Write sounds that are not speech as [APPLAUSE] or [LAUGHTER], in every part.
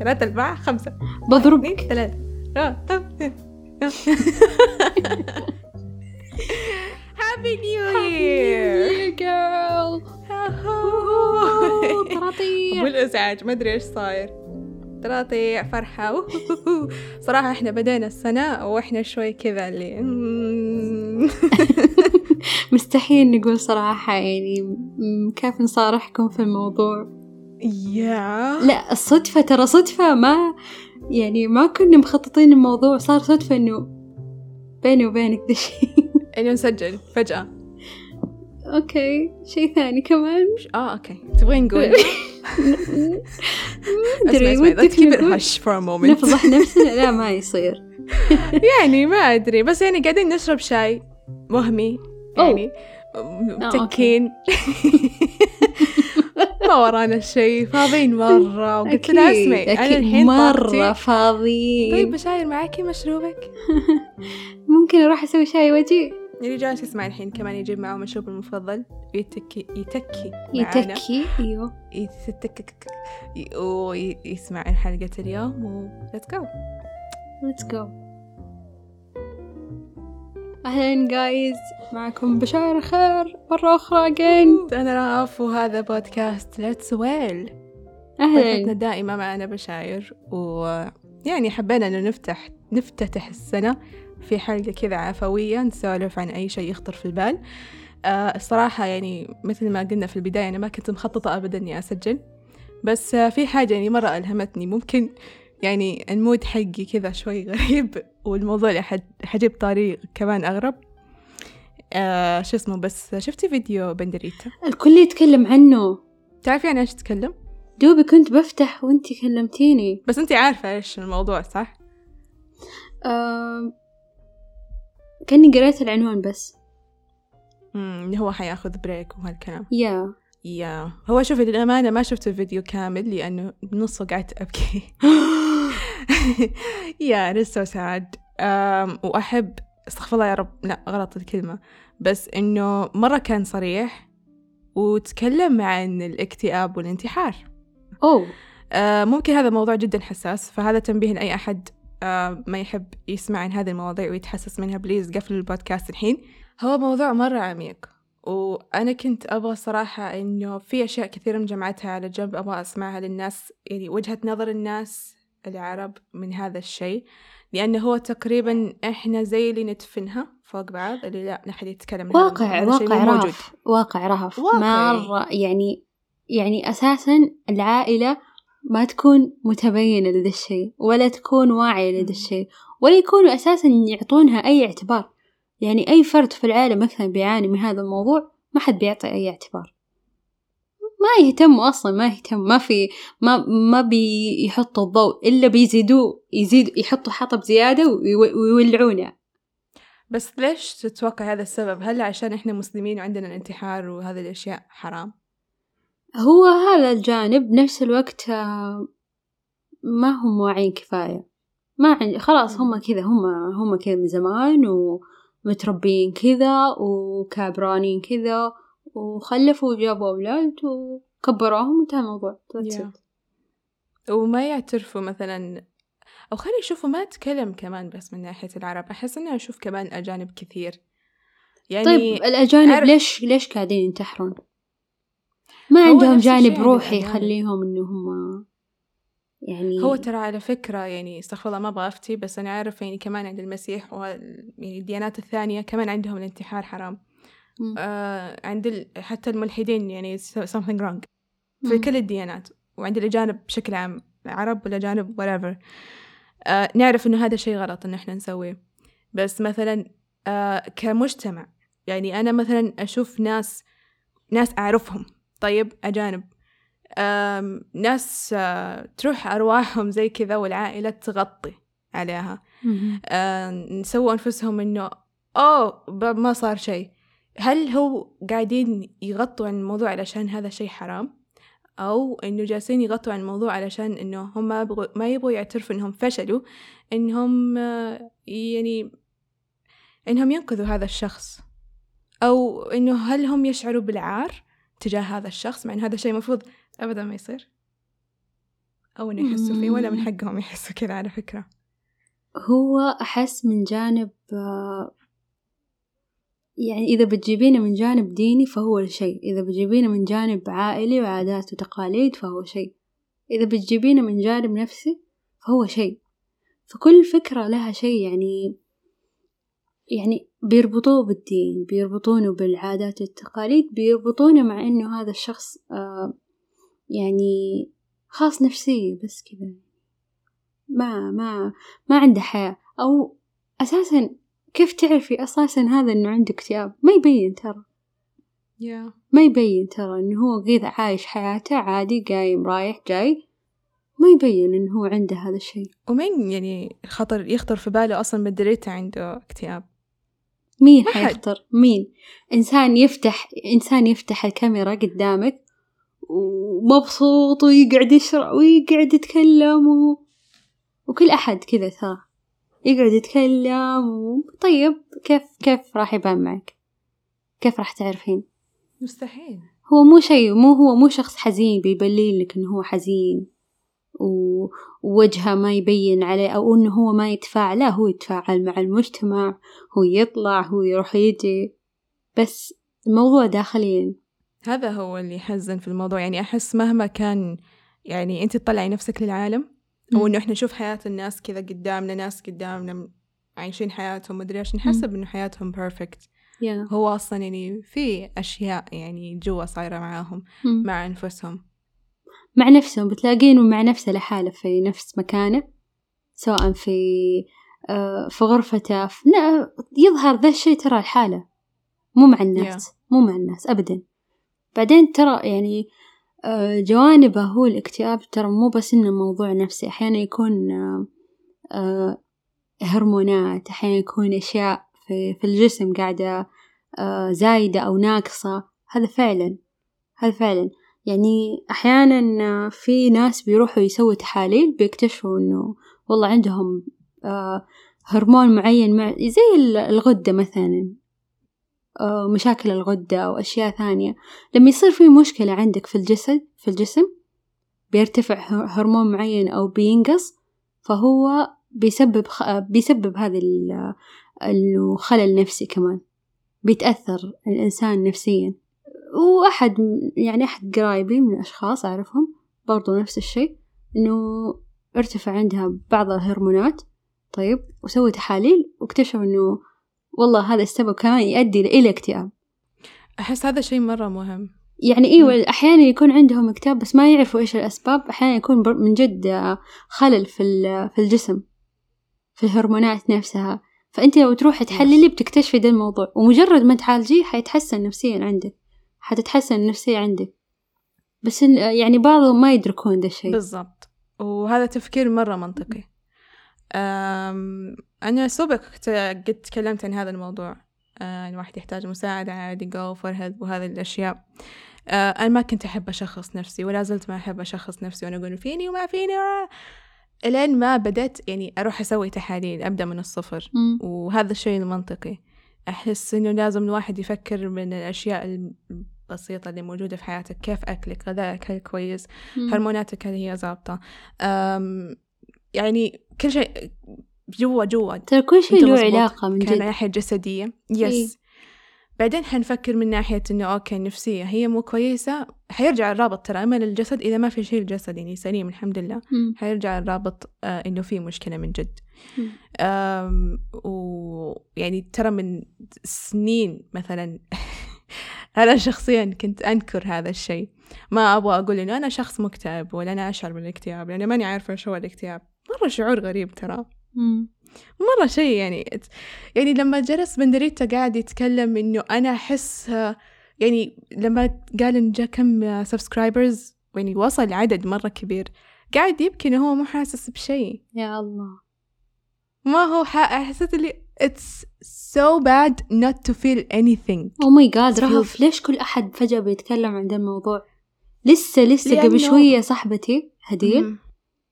ثلاثة أربعة خمسة. اثنين بضربك ثلاثة. آه، طب. [LAUGHS] Happy New Year. جيرل أبو الإزعاج ما أدري إيش صاير. تراطيع فرحة. صراحة إحنا بدينا السنة وإحنا شوي كذا اللي [LAUGHS] مستحيل نقول صراحة يعني كيف نصارحكم في الموضوع. يا لا الصدفة ترى صدفة. ما يعني ما كنا مخططين الموضوع. صار صدفة إنه بيني وبينك ذا الشيء [LAUGHS] إنه نسجل فجأة. okay شيء ثاني كمان؟ آه okay. تبغين نقول؟ [LAUGHS] [LAUGHS] أدري let's keep it hush for a moment. نفضح نفسنا؟ لا ما يصير. يعني ما أدري. بس يعني قاعدين نشرب شاي. وهمي يعني متكين ما ورانا شيء فاضيين مرة وقلت لها اسمعي أنا الحين مرة طاقتي فاضي طيب بشاير معاكي مشروبك؟ [LAUGHS] ممكن أروح أسوي شاي وأجي. اللي جالس يسمع الحين؟ كمان يجيب معه مشروب المفضل. يتكي يتكي. يتكي أيوه. يتكك ويسمع حلقة اليوم و let's go. Let's go. أهلا جايز معكم بشار خير مرة أخرى again. أنا رأف وهذا بودكاست well. ضيفتنا أهلا دائما معنا بشاير ويعني حبينا إنه نفتح نفتتح السنة في حلقة كذا عفوية نسولف عن أي شيء يخطر في البال. آه الصراحة يعني مثل ما قلنا في البداية أنا ما كنت مخططة أبدا إني أسجل. بس آه في حاجة يعني مرة ألهمتني ممكن يعني ال mood حقي كذا شوي غريب والموضوع حجيب طريق كمان أغرب. آه شو اسمه بس شفتي فيديو بندريتا؟ الكل يتكلم عنه. تعرفي عن إيش تتكلم دوبي كنت بفتح وانتي كلمتيني. بس أنت عارفة إيش الموضوع صح؟ أم... كأني قريت العنوان بس. امم اللي هو حياخذ break وهالكلام. yeah. يا. هو شوفي للأمانة ما شفت الفيديو كامل لأنه بنصه قعدت أبكي. [GASPS] [LAUGHS] يا it's so sad وأحب أستغفر الله يا رب. لا غلط الكلمة. بس إنه مرة كان صريح وتكلم عن الاكتئاب والانتحار. أوه. آه، ممكن هذا موضوع جدا حساس فهذا تنبيه لأي أحد آه، ما يحب يسمع عن هذه المواضيع ويتحسس منها. بليز قفل البودكاست الحين. هو موضوع مرة عميق وأنا كنت أبغى صراحة إنه في أشياء كثيرة مجمعتها على جنب أبغى أسمعها للناس يعني وجهة نظر الناس العرب من هذا الشيء لأنه هو تقريبا إحنا زي اللي ندفنها فوق بعض اللي لا نحد يتكلم واقع واقع رهف واقع رهف. مرة يعني يعني أساسا العائلة ما تكون متبينة لذا الشيء ولا تكون واعية لذا. الشيء ولا يكونوا أساسا يعطونها أي اعتبار يعني أي فرد في العالم مثلا بيعاني من هذا الموضوع ما حد بيعطي أي اعتبار ما يهتموا أصلا ما يهتم ما في ما ما بيحطوا الضوء إلا بيزيدوه يزيد يحطوا حطب زيادة ويو- ويولعونه بس ليش تتوقع هذا السبب؟ هل عشان إحنا مسلمين وعندنا الانتحار وهذه الأشياء حرام؟ هو هذا الجانب بنفس الوقت آه، ما هم واعيين كفاية ما عندي خلاص هم كذا هم هم كذا من زمان ومتربيين كذا وكابرانين كذا وخلفوا وجابوا أولاد وكبروهم وانتهى الموضوع Yeah. وما يعترفوا مثلا أو خلي يشوفوا ما أتكلم كمان بس من ناحية العرب أحس إني أشوف كمان أجانب كثير يعني طيب الأجانب أعرف- ليش ليش قاعدين ينتحرون؟ ما عندهم جانب روحي. يخليهم إنه هم يعني هو ترى على فكرة يعني استغفر الله ما أبغى أفتي بس أنا أعرف يعني كمان عند المسيح و يعني الديانات الثانية كمان عندهم الانتحار حرام. آه عند ال... حتى الملحدين يعني something wrong. في مم. كل الديانات وعند الأجانب بشكل عام عرب والأجانب whatever. آه نعرف إنه هذا شيء غلط إنه إحنا نسويه. بس مثلا آه كمجتمع يعني أنا مثلا أشوف ناس ناس أعرفهم طيب أجانب. آم، ناس آه تروح أرواحهم زي كذا والعائلة تغطي عليها. آه نسووا أنفسهم إنه أوه ما صار شيء. هل هو قاعدين يغطوا عن الموضوع علشان هذا شيء حرام؟ أو إنه جالسين يغطوا عن الموضوع علشان إنه هم ما يبغوا ما يبغوا يعترفوا إنهم فشلوا إنهم آه، يعني إنهم ينقذوا هذا الشخص. أو إنه هل هم يشعروا بالعار تجاه هذا الشخص؟ مع إن هذا الشيء المفروض أبدا ما يصير. أو إنه يحسوا فيه ولا من حقهم يحسوا كذا على فكرة. هو أحس من جانب آه، يعني إذا بتجيبينه من جانب ديني فهو شيء إذا بتجيبينه من جانب عائلي وعادات وتقاليد فهو شيء إذا بتجيبينه من جانب نفسي فهو شيء. فكل فكرة لها شيء يعني يعني بيربطوه بالدين بيربطونه بالعادات والتقاليد بيربطونه مع إنه هذا الشخص آه يعني خاص نفسية بس كذا. ما ما ما عنده حياة. أو أساسا كيف تعرفي أساسا هذا إنه عنده اكتئاب؟ ما يبين ترى. Yeah. ما يبين ترى إنه هو كذا عايش حياته عادي قايم رايح جاي. ما يبين إنه هو عنده هذا الشيء. ومين يعني خطر يخطر في باله أصلا مدريته عنده اكتئاب؟ مين. حيخطر؟ مين؟ إنسان يفتح إنسان يفتح الكاميرا قدامك ومبسوط ويقعد يشرح ويقعد يتكلم و... وكل أحد كذا ترى. يقعد يتكلم و... طيب كيف كيف راح يبان معك؟ كيف راح تعرفين؟ مستحيل. هو مو شيء مو هو مو شخص حزين بيبلين لك إنه هو حزين ووجهه ما يبين عليه أو إنه هو ما يتفاعل لا هو يتفاعل مع المجتمع هو يطلع هو يروح يجي. بس الموضوع داخليا هذا هو اللي يحزن في الموضوع. يعني أحس مهما كان يعني أنت تطلعي نفسك للعالم أو مم. إنه إحنا نشوف حياة الناس كذا قدامنا ناس قدامنا عايشين حياتهم مدري إيش نحسب إنه حياتهم perfect yeah هو أصلا يعني في أشياء يعني جوا صايرة معاهم. مع أنفسهم. مع نفسهم بتلاقينه مع نفسه لحاله في نفس مكانه سواء في آه، في غرفته في ن- يظهر ذا الشيء ترى الحالة. مو مع الناس مو مع الناس أبدا. بعدين ترى يعني جوانبه هو الاكتئاب ترى مو بس إنه موضوع نفسي أحيانا يكون آه، آه، هرمونات أحيانا يكون أشياء في, الجسم قاعدة آه، زايدة أو ناقصة. هذا فعلا هذا فعلا. يعني أحيانا في ناس بيروحوا يسووا تحاليل بيكتشفوا إنه والله عندهم آه، هرمون معين مع زي ال- الغدة مثلا. آه، مشاكل الغدة أو أشياء ثانية. لما يصير في مشكلة عندك في الجسد في الجسم بيرتفع هرمون معين أو بينقص فهو بيسبب خ... بيسبب هذا ال- إنه خلل نفسي كمان. بيتأثر الإنسان نفسيا. وأحد يعني أحد قرايبي من الأشخاص أعرفهم برضو نفس الشيء إنه ارتفع عندها بعض الهرمونات. طيب وسووا تحاليل واكتشفوا إنه والله هذا السبب كمان يؤدي إلى اكتئاب أحس هذا شيء مرة مهم. يعني أيوه أحيانا يكون عندهم اكتئاب بس ما يعرفوا إيش الأسباب أحيانا يكون من جد آه، خلل في ال- في الجسم في الهرمونات نفسها. فأنت لو تروحي تحللي بتكتشفي ده الموضوع. ومجرد ما تعالجيه حيتحسن نفسيا عندك. حتتحسن النفسية عندك. بس يعني بعضهم ما يدركون ده الشيء. بالضبط. وهذا تفكير مرة منطقي. أنا سبق قد تكلمت عن هذا الموضوع. آه، الواحد يحتاج مساعدة عادي go for help وهذه الأشياء. آه، أنا ما كنت أحب أشخص نفسي ولا زلت ما أحب أشخص نفسي. وأنا أقول فيني وما فيني و... إلين ما بدأت يعني أروح أسوي تحاليل أبدأ من الصفر. مم. وهذا الشيء المنطقي. أحس إنه لازم الواحد يفكر من الأشياء البسيطة اللي موجودة في حياتك. كيف أكلك؟ غذائك هل كويس؟ مم. هرموناتك هل هي ظابطة؟ يعني كل شيء جوا جوا. ترى كل شيء له. علاقة من جد. ناحية جسدية. إيه. yes بعدين حنفكر من ناحية إنه okay النفسية هي مو كويسة. حيرجع الرابط ترى. أما للجسد إذا ما في شيء الجسد يعني سليم الحمد لله. مم. حيرجع الرابط آه إنه في مشكلة من جد. ويعني ترى من سنين مثلا [LAUGHS] أنا شخصيا كنت أنكر هذا الشيء. ما أبغى أقول إنه أنا شخص مكتئب ولا أنا أشعر بالاكتئاب. لأني ماني عارفة شو هو الاكتئاب. مرة شعور غريب ترى. مم. مرة شيء يعني يعني لما جلس بندريتا قاعد يتكلم إنه أنا أحس يعني لما قال إن جا كم subscribers يعني وصل عدد مرة كبير. قاعد يبكي إنه هو مو حاسس بشيء. يا الله. ما هو حسيت اللي it's so bad not to feel anything. my God It's رهف ليش كل أحد فجأة بيتكلم عن ده الموضوع؟ لسه لسه قبل شوية صاحبتي هدية مم.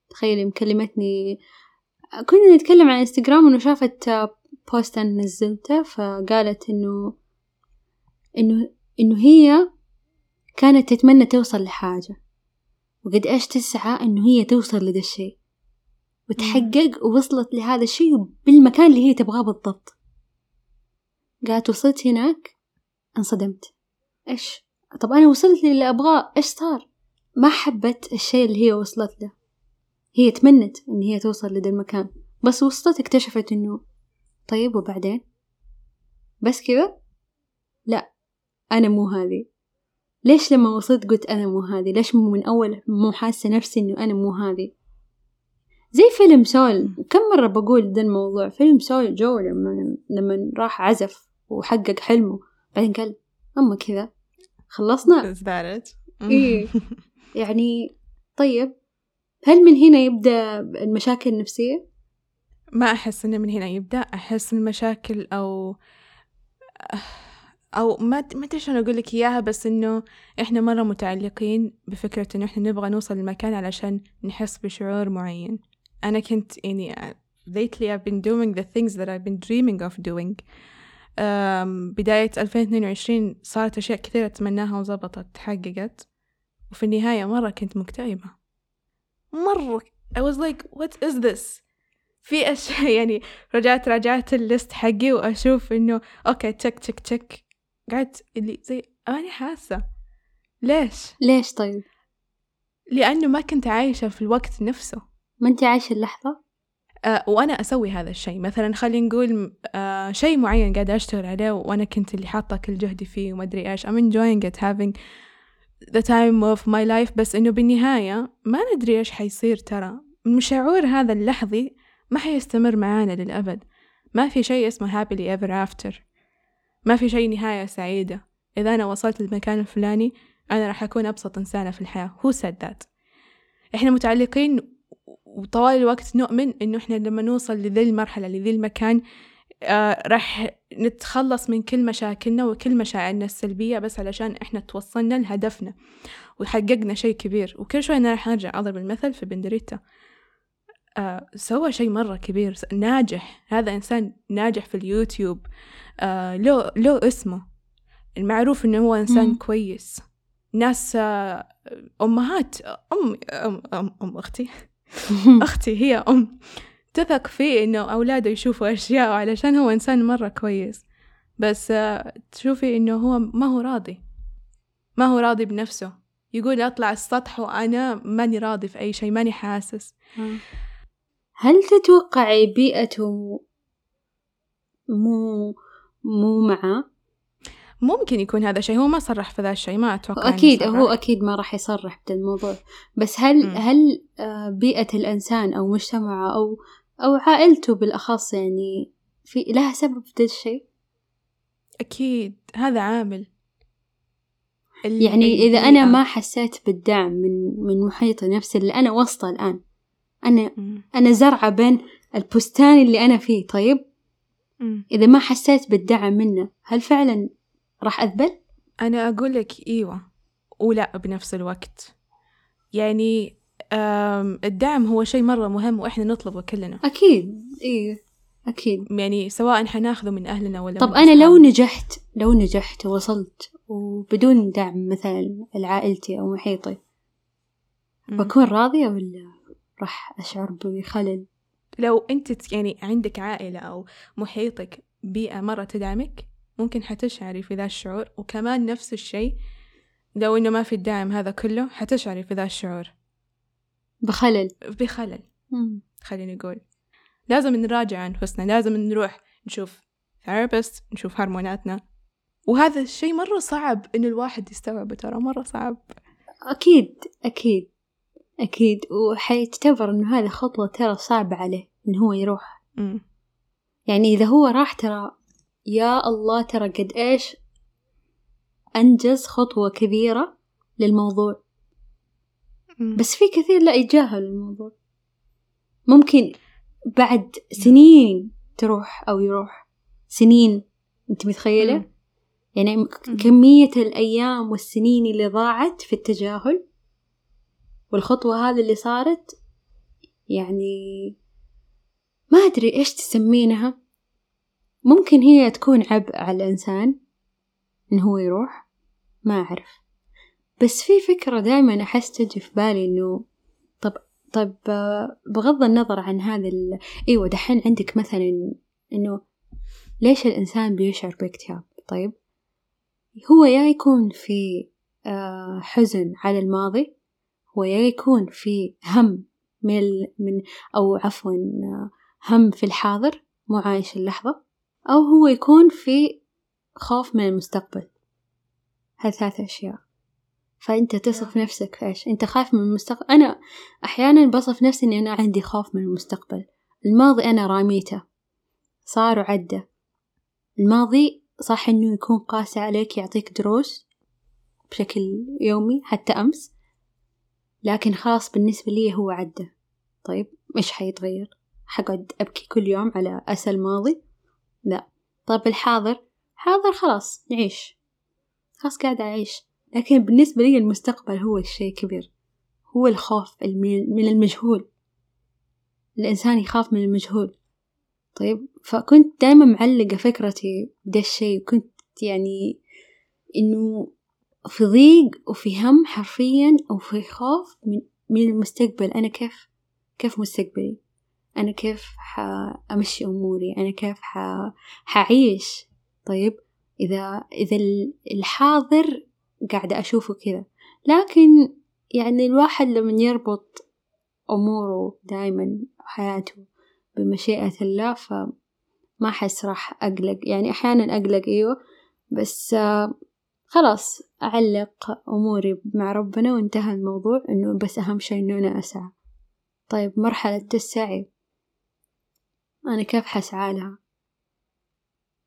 تخيلي مكلمتني كنا نتكلم عن إنستغرام إنه شافت بوست أنا نزلته فقالت إنه إنه إنه هي كانت تتمنى توصل لحاجة. وقد إيش تسعى إنه هي توصل لذا الشيء. وتحقق ووصلت لهذا الشيء بالمكان اللي هي تبغاه بالضبط. قالت وصلت هناك انصدمت. إيش؟ طب أنا وصلت للي أبغاه إيش صار؟ ما حبت الشيء اللي هي وصلت له. هي تمنت إن هي توصل لذا المكان. بس وصلت اكتشفت إنه طيب وبعدين؟ بس كذا؟ لا أنا مو هذه. ليش لما وصلت قلت أنا مو هذه؟ ليش مو من أول مو حاسة نفسي إنه أنا مو هذه؟ زي فيلم Soul. كم مرة بقول ذا الموضوع؟ فيلم Soul جو لما لما راح عزف وحقق حلمه. بعدين قال أما كذا خلصنا. إيه. [LAUGHS] يعني طيب هل من هنا يبدأ المشاكل النفسية؟ ما أحس إنه من هنا يبدأ. أحس المشاكل أو أو ما ما أدري شلون أقول لك إياها بس إنه إحنا مرة متعلقين بفكرة إنه إحنا نبغى نوصل لمكان علشان نحس بشعور معين. أنا كنت يعني lately I've been doing the things that I've been dreaming of doing. um, بداية 2022 صارت أشياء كثيرة أتمناها وزبطت تحققت وفي النهاية مرة كنت مكتئبة. مرة. I was like what is this? في أشياء [LAUGHS] يعني رجعت راجعت ال list حقي وأشوف إنه okay tick tick tick. قعدت اللي زي أنا حاسة. ليش؟ ليش طيب؟ لأنه ما كنت عايشة في الوقت نفسه. ما أنت عايشة اللحظة؟ آه وأنا أسوي هذا الشيء. مثلا خلينا نقول آه شيء معين قاعدة أشتغل عليه وأنا كنت اللي حاطة كل جهدي فيه وما أدري إيش. I'm enjoying it having the time of my life بس إنه بالنهاية ما ندري إيش حيصير ترى. الشعور هذا اللحظي ما حيستمر معانا للأبد. ما في شيء اسمه happily ever after. ما في شيء نهاية سعيدة. إذا أنا وصلت للمكان الفلاني أنا راح أكون أبسط إنسانة في الحياة. Said that? إحنا متعلقين وطوال الوقت نؤمن إنه إحنا لما نوصل لذي المرحلة لذي المكان راح نتخلص من كل مشاكلنا وكل مشاعرنا السلبية بس علشان إحنا توصلنا لهدفنا وحققنا شيء كبير. وكل شوي أنا راح أرجع أضرب المثل في بندريتا آه سوى شيء مرة كبير ناجح. هذا إنسان ناجح في اليوتيوب. آه له له اسمه. المعروف إنه هو إنسان. كويس. ناس آه أمهات أم أم أم, أم أختي. [LAUGHS] أختي هي أم. تثق فيه إنه أولاده يشوفوا [LAUGHS] أشياء علشان هو إنسان مرة كويس. بس آه تشوفي إنه هو ما هو راضي. ما هو راضي بنفسه. يقول أطلع السطح وأنا ماني راضي في أي شيء ماني حاسس. هل تتوقعي بيئته مو مو معه؟ ممكن يكون هذا الشيء هو ما صرح في ذا الشيء ما أتوقع أكيد هو أكيد ما راح يصرح بهذا الموضوع. بس هل م. هل آه، بيئة الإنسان أو مجتمعه أو أو عائلته بالأخص يعني في لها سبب في ذا الشيء؟ أكيد هذا عامل يعني إذا أنا ما حسيت بالدعم من من محيطي نفسي اللي أنا وسطه الآن أنا م. أنا زرعة بين البستان اللي أنا فيه طيب إذا ما حسيت بالدعم منه هل فعلا راح أذبل؟ أنا أقول لك إيوة ولا بنفس الوقت يعني الدعم هو شيء مرة مهم وإحنا نطلبه كلنا. أكيد إيه أكيد. يعني سواء حناخذه من أهلنا ولا طب أنا لو نجحت لو نجحت ووصلت وبدون دعم مثلا عائلتي أو محيطي بكون راضية ولا راح أشعر بخلل؟ لو أنت يعني عندك عائلة أو محيطك بيئة مرة تدعمك ممكن حتشعري في ذا الشعور. وكمان نفس الشيء لو إنه ما في الدعم هذا كله حتشعري في ذا الشعور. بخلل. بخلل. خليني أقول. لازم نراجع أنفسنا لازم نروح نشوف therapist نشوف هرموناتنا. وهذا الشيء مرة صعب إنه الواحد يستوعبه ترى مرة صعب. أكيد أكيد أكيد. وحيعتبر إنه هذه خطوة ترى صعبة عليه إنه هو يروح. م. يعني إذا هو راح ترى يا الله ترى قد إيش أنجز خطوة كبيرة للموضوع. بس في كثير لا يتجاهل الموضوع. ممكن بعد سنين تروح أو يروح سنين أنت متخيلة؟ يعني. كمية الأيام والسنين اللي ضاعت في التجاهل والخطوة هذه اللي صارت يعني ما أدري إيش تسمينها. ممكن هي تكون عبء على الإنسان إن هو يروح ما أعرف. بس في فكرة دائما أحس تجي في بالي إنه طب طب بغض النظر عن هذا ال... أيوة دحين عندك مثلا إنه ليش الإنسان بيشعر باكتئاب؟ طيب هو يا يكون في آه، حزن على الماضي هو يا يكون في هم من, من أو عفوا آه، هم في الحاضر مو عايش اللحظة أو هو يكون في خوف من المستقبل. هذه ثلاث أشياء. فأنت تصف نفسك في إيش؟ أنت خايف من المستقبل. أنا أحيانا بصف نفسي إني أنا عندي خوف من المستقبل. الماضي أنا راميته صار وعدى. الماضي صح إنه يكون قاسي عليك يعطيك دروس بشكل يومي حتى أمس. لكن خلاص بالنسبة لي هو عدى. طيب إيش حيتغير؟ حقعد أبكي كل يوم على أسى الماضي لا. طيب الحاضر؟ حاضر خلاص نعيش. خلاص قاعدة أعيش. لكن بالنسبة لي المستقبل هو الشيء كبير. هو الخوف من المجهول. الإنسان يخاف من المجهول. طيب فكنت دايما معلقة فكرتي بدا الشيء كنت يعني إنه في ضيق وفي هم حرفيا وفي خوف من من المستقبل. أنا كيف كيف مستقبلي؟ أنا كيف حأمشي أموري؟ أنا كيف ح... حعيش؟ طيب إذا إذا الحاضر قاعدة أشوفه كذا. لكن يعني الواحد لما يربط أموره دايما حياته بمشيئة الله فما أحس راح أقلق. يعني أحيانا أقلق أيوة. بس خلاص أعلق أموري مع ربنا وانتهى الموضوع إنه بس أهم شي إنه أنا أسعى. طيب مرحلة السعي. أنا كيف حسعى لها؟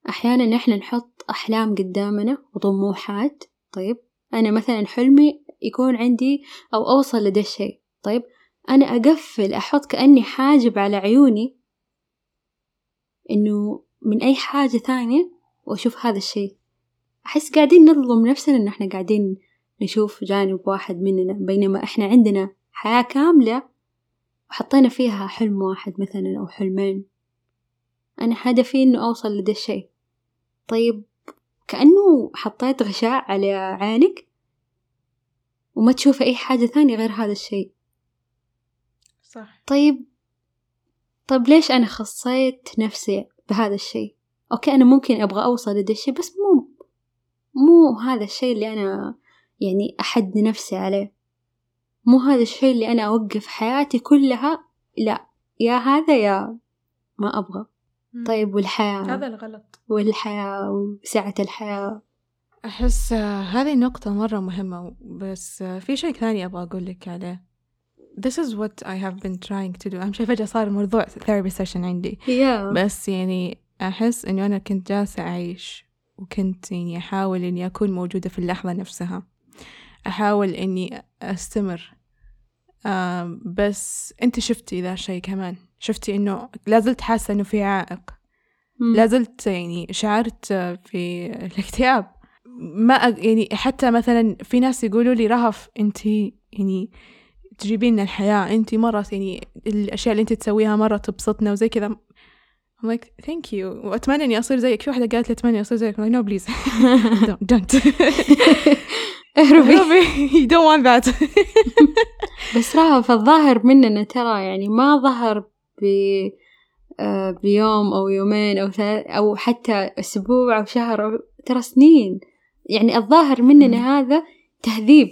أحيانا نحن نحط أحلام قدامنا وطموحات طيب أنا مثلا حلمي يكون عندي أو أوصل لده الشيء. طيب أنا أقفل أحط كأني حاجب على عيوني إنه من أي حاجة ثانية وأشوف هذا الشيء. أحس قاعدين نظلم نفسنا إن إحنا قاعدين نشوف جانب واحد مننا بينما إحنا عندنا حياة كاملة وحطينا فيها حلم واحد مثلا أو حلمين. أنا هدفي إنه أوصل لده الشيء. طيب كأنه حطيت غشاء على عينك وما تشوف أي حاجة ثانية غير هذا الشيء. صح. طيب طيب ليش أنا خصيت نفسي بهذا الشيء؟ أوكي أنا ممكن أبغى أوصل لده الشيء بس مو مو هذا الشيء اللي أنا يعني أحد نفسي عليه. مو هذا الشيء اللي أنا أوقف حياتي كلها لا يا هذا يا ما أبغى. طيب والحياة؟ هذا الغلط. والحياة وسعة الحياة؟ أحس هذه النقطة مرة مهمة بس في شيء ثاني أبغى أقول لك عليه. This is what I have been trying to do. أهم شيء فجأة صار موضوع therapy session عندي. Yeah. بس يعني أحس إنه أنا كنت جالسة أعيش وكنت يعني أحاول إني أكون موجودة في اللحظة نفسها. أحاول إني أستمر. آه بس أنت شفتي ذا الشيء كمان. شفتي إنه لازلت حاسة إنه في عائق. لازلت يعني شعرت في الاكتئاب. ما يعني حتى مثلا في ناس يقولوا لي رهف أنت يعني تجيبين لنا الحياة أنت مرة يعني الأشياء اللي أنت تسويها مرة تبسطنا وزي كذا. I'm like thank you. وأتمنى إني أصير زيك. في واحدة قالت لي أتمنى أصير زيك. I'm like no please. [LAUGHS] Don't, don't. [LAUGHS] اهربي you don't want that. [LAUGHS] بس رهف الظاهر مننا ترى يعني ما ظهر بيوم أو يومين أو ثلاث أو حتى أسبوع أو شهر أو ترى سنين. يعني الظاهر مننا هذا تهذيب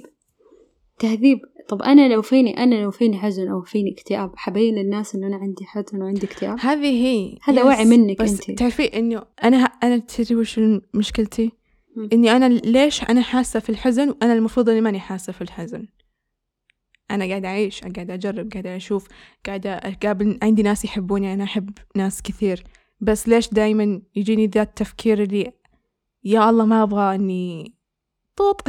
تهذيب. طب أنا لو فيني أنا لو فيني حزن أو فيني اكتئاب حبين الناس إنه أنا عندي حزن وعندي اكتئاب؟ هذه هي. هذا وعي منك بس أنت. تعرفي إنه أنا أنا تدري وش مشكلتي؟ إني أنا ليش أنا حاسة في الحزن وأنا المفروض إني ماني حاسة في الحزن؟ أنا قاعدة أعيش قاعدة أجرب قاعدة أشوف قاعدة أقابل عندي ناس يحبوني أنا أحب ناس كثير. بس ليش دايما يجيني ذا التفكير اللي يا الله ما أبغى إني طوط؟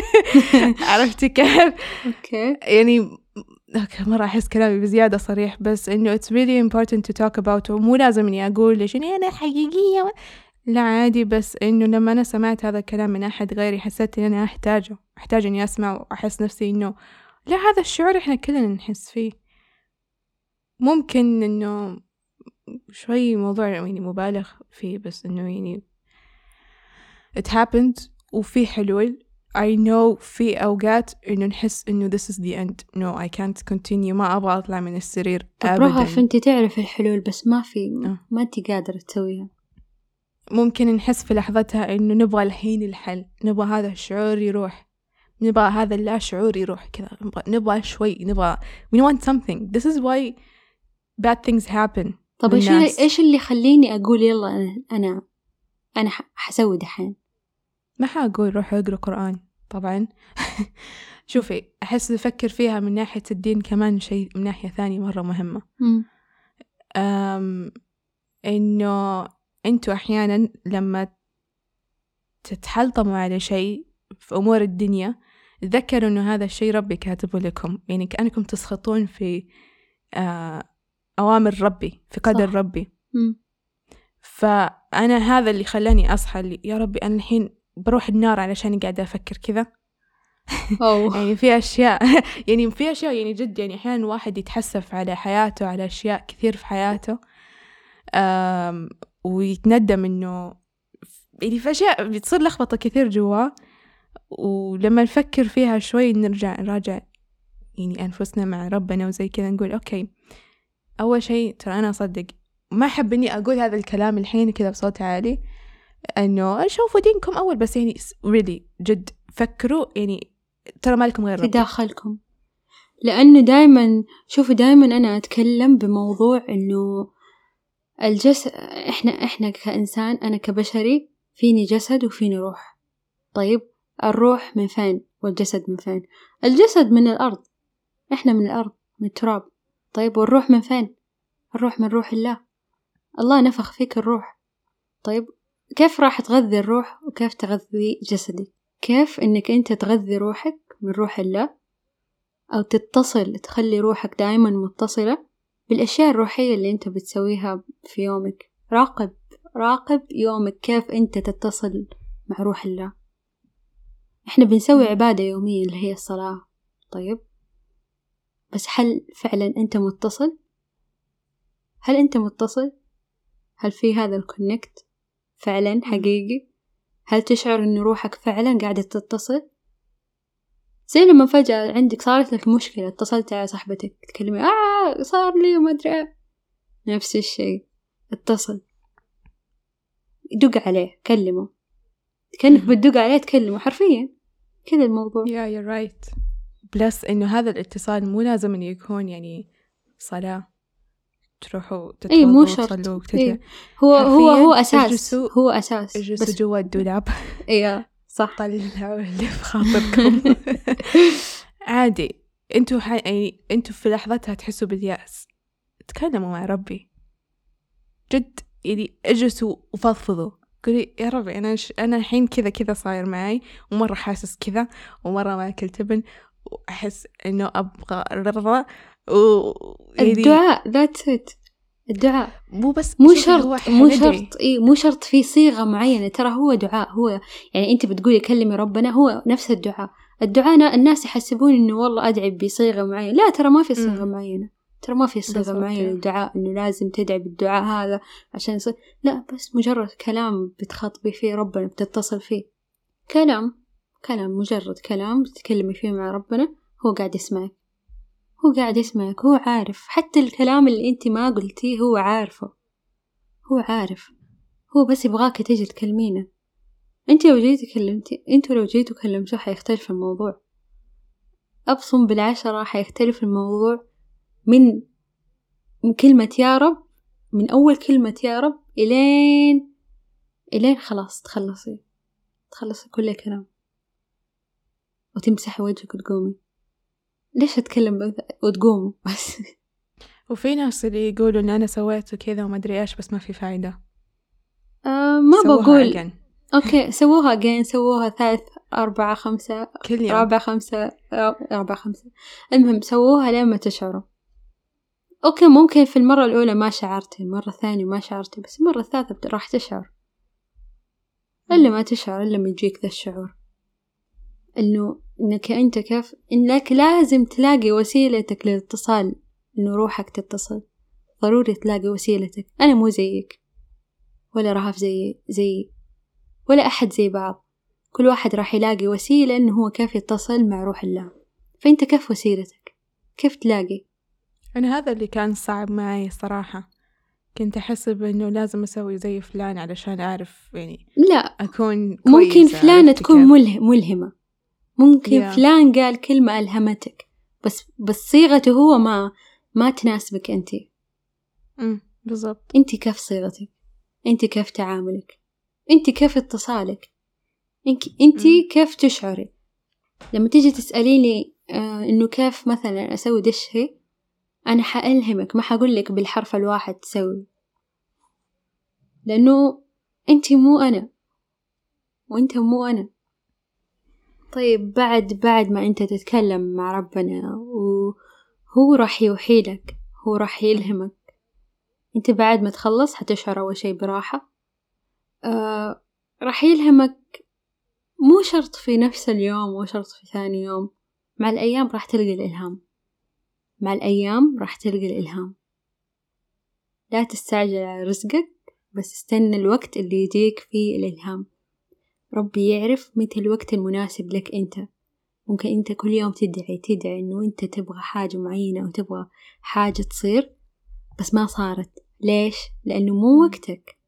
[LAUGHS] عرفتي كيف؟ okay. يعني مرة أحس كلامي بزيادة صريح بس إنه it's really important to talk about ومو لازم إني أقول ليش إني أنا حقيقية. لا عادي بس إنه لما أنا سمعت هذا الكلام من أحد غيري حسيت إني أنا أحتاجه أحتاج إني أسمع وأحس نفسي إنه لا هذا الشعور إحنا كلنا نحس فيه. ممكن إنه شوي موضوع يعني مبالغ فيه بس إنه يعني it happened وفي حلول. I know في أوقات إنه نحس إنه this is the end. No I can't continue. ما أبغى أطلع من السرير أبدا. رهف انت تعرف الحلول بس ما في آه. ما أنت قادرة تسويها. ممكن نحس في لحظتها إنه نبغى الحين الحل نبغى هذا الشعور يروح. نبغى هذا اللا شعور يروح كذا. نبغى, نبغى شوي نبغى we want something. This is why bad things happen طب إيش. إيش اللي يخليني أقول يلا أنا أنا حسوي دحين؟ ما حأقول روحوا اقروا قرآن طبعا. [LAUGHS] شوفي أحس أفكر فيها من ناحية الدين كمان شيء من ناحية ثانية مرة مهمة. أم إنه أنتوا أحيانا لما تتحلطموا على شيء في أمور الدنيا تذكروا إنه هذا الشيء ربي كاتبه لكم يعني كأنكم تسخطون في آه، أوامر ربي في قدر صح. ربي مم. فأنا هذا اللي خلاني أصحى اللي يا ربي أنا الحين بروح النار علشان قاعدة أفكر كذا. [LAUGHS] يعني في أشياء [LAUGHS] يعني في أشياء يعني جد يعني أحيانا الواحد يتحسف على حياته على أشياء كثير في حياته ويتندم إنه يعني في أشياء بتصير لخبطة كثير جوا ولما نفكر فيها شوي نرجع نراجع يعني أنفسنا مع ربنا وزي كذا نقول أوكي أول شيء ترى أنا أصدق. ما أحب إني أقول هذا الكلام الحين كذا بصوت عالي إنه شوفوا دينكم أول بس يعني really جد فكروا يعني ترى مالكم غير ربي. داخلكم. لأنه دايما شوفوا دايما أنا أتكلم بموضوع إنه الجسد إحنا إحنا كإنسان أنا كبشري فيني جسد وفيني روح. طيب؟ الروح من فين والجسد من فين؟ الجسد من الأرض إحنا من الأرض من التراب. طيب والروح من فين؟ الروح من روح الله. الله نفخ فيك الروح. طيب كيف راح تغذي الروح وكيف تغذي جسدك كيف إنك أنت تغذي روحك من روح الله؟ أو تتصل تخلي روحك دائما متصلة بالأشياء الروحية اللي أنت بتسويها في يومك. راقب راقب يومك كيف أنت تتصل مع روح الله. إحنا بنسوي عبادة يومية اللي هي الصلاة طيب بس هل فعلا أنت متصل؟ هل أنت متصل؟ هل في هذا الكونكت فعلا حقيقي؟ هل تشعر إن روحك فعلا قاعدة تتصل؟ زي لما فجأة عندك صارت لك مشكلة اتصلت على صاحبتك تكلمي آه صار لي وما أدري إيه. نفس الشيء اتصل دق عليه كلمه كأنك بتدق عليه تكلمه حرفيا كذا الموضوع. Yeah you're right. بلس إنه هذا الاتصال مو لازم إنه يكون يعني صلاة تروحوا اي مو تتوضوا شرط. إيه. هو هو هو اجلسوا- هو أساس. اجلسوا بس جوا الدولاب. [LAUGHS] إيه صح. طلعوا اللي في خاطركم. [LAUGHS] عادي. أنتوا ح... يعني أنتوا في لحظتها تحسوا باليأس. تكلموا مع ربي. جد يعني اجلسوا وفضفضوا. قولي يا ربي أنا ش... أنا الحين كذا كذا صاير معي ومرة حاسس كذا ومرة ما أكل تبن وأحس إنه أبغى رضا و يعني الدعاء that's it الدعاء. مو بس مو شرط مو. شرط إي مو شرط في صيغة معينة ترى هو دعاء هو يعني أنت بتقولي كلمي ربنا هو نفس الدعاء. الدعاء نا- الناس يحسبون إنه والله أدعي بصيغة معينة. لا ترى ما في صيغة مم. ترى ما في صيغة معينة. للدعاء إنه لازم تدعي بالدعاء هذا عشان يصير. لا بس مجرد كلام بتخاطبي فيه ربنا بتتصل فيه. كلام كلام مجرد كلام بتتكلمي فيه مع ربنا هو قاعد يسمعك. هو قاعد يسمعك هو عارف. حتى الكلام اللي أنت ما قلتيه هو عارفه. هو عارف. هو بس يبغاك تيجي تكلمينه. أنت لو جيتي كلمتي أنتوا لو جيتوا كلمتوه حيختلف الموضوع. أبصم بالعشرة حيختلف الموضوع. من من كلمة يا رب من أول كلمة يا رب إلين إلين خلاص تخلصي تخلصي كل كلام وتمسحي وجهك وتقومي. ليش أتكلم بذ... وتقوموا؟ بس. [LAUGHS] وفي ناس اللي يقولوا إن أنا سويت كذا وما أدري إيش بس ما في فايدة. آه ما بقول. again. okay سووها again سووها ثالث أربعة خمسة كل يوم. رابعة خمسة رابعة خمسة. المهم سووها لين ما تشعروا. okay ممكن في المرة الأولى ما شعرتي المرة الثانية ما شعرتي بس المرة الثالثة راح تشعر. إلا ما تشعر إلا ما يجيك ذا الشعور. إنه إنك أنت كيف إنك لازم تلاقي وسيلتك للاتصال إنه روحك تتصل. ضروري تلاقي وسيلتك. أنا مو زيك ولا رهف زي زي ولا أحد زي بعض. كل واحد راح يلاقي وسيلة إنه هو كيف يتصل مع روح الله. فأنت كيف وسيلتك؟ كيف تلاقي؟ أنا هذا اللي كان صعب معي صراحة. كنت أحسب إنه لازم أسوي زي فلان علشان أعرف يعني لا أكون ممكن كويسة، فلانة عرفتي تكون؟ مله ملهمة. ممكن Yeah. فلان قال كلمة ألهمتك بس بس صيغته هو ما ما تناسبك أنت. أمم، بالضبط. أنت كيف صيغتك؟ أنت كيف تعاملك؟ أنت كيف اتصالك؟ أنت. كيف تشعري؟ لما تيجي تسأليني آه إنه كيف مثلا أسوي الشيء أنا حألهمك ما حقول لك بالحرف الواحد تسوي. لأنه أنت مو أنا. وأنت مو أنا. طيب بعد بعد ما أنت تتكلم مع ربنا وهو راح يوحي لك هو راح يلهمك. أنت بعد ما تخلص حتشعر أول شي براحة. آه راح يلهمك مو شرط في نفس اليوم مو شرط في ثاني يوم. مع الأيام راح تلقى الإلهام. مع الأيام راح تلقى الإلهام. لا تستعجل على رزقك بس استنى الوقت اللي يجيك فيه الإلهام. ربي يعرف متى الوقت المناسب لك أنت. ممكن أنت كل يوم تدعي تدعي إنه أنت تبغى حاجة معينة أو تبغى حاجة تصير بس ما صارت. ليش؟ لأنه مو وقتك.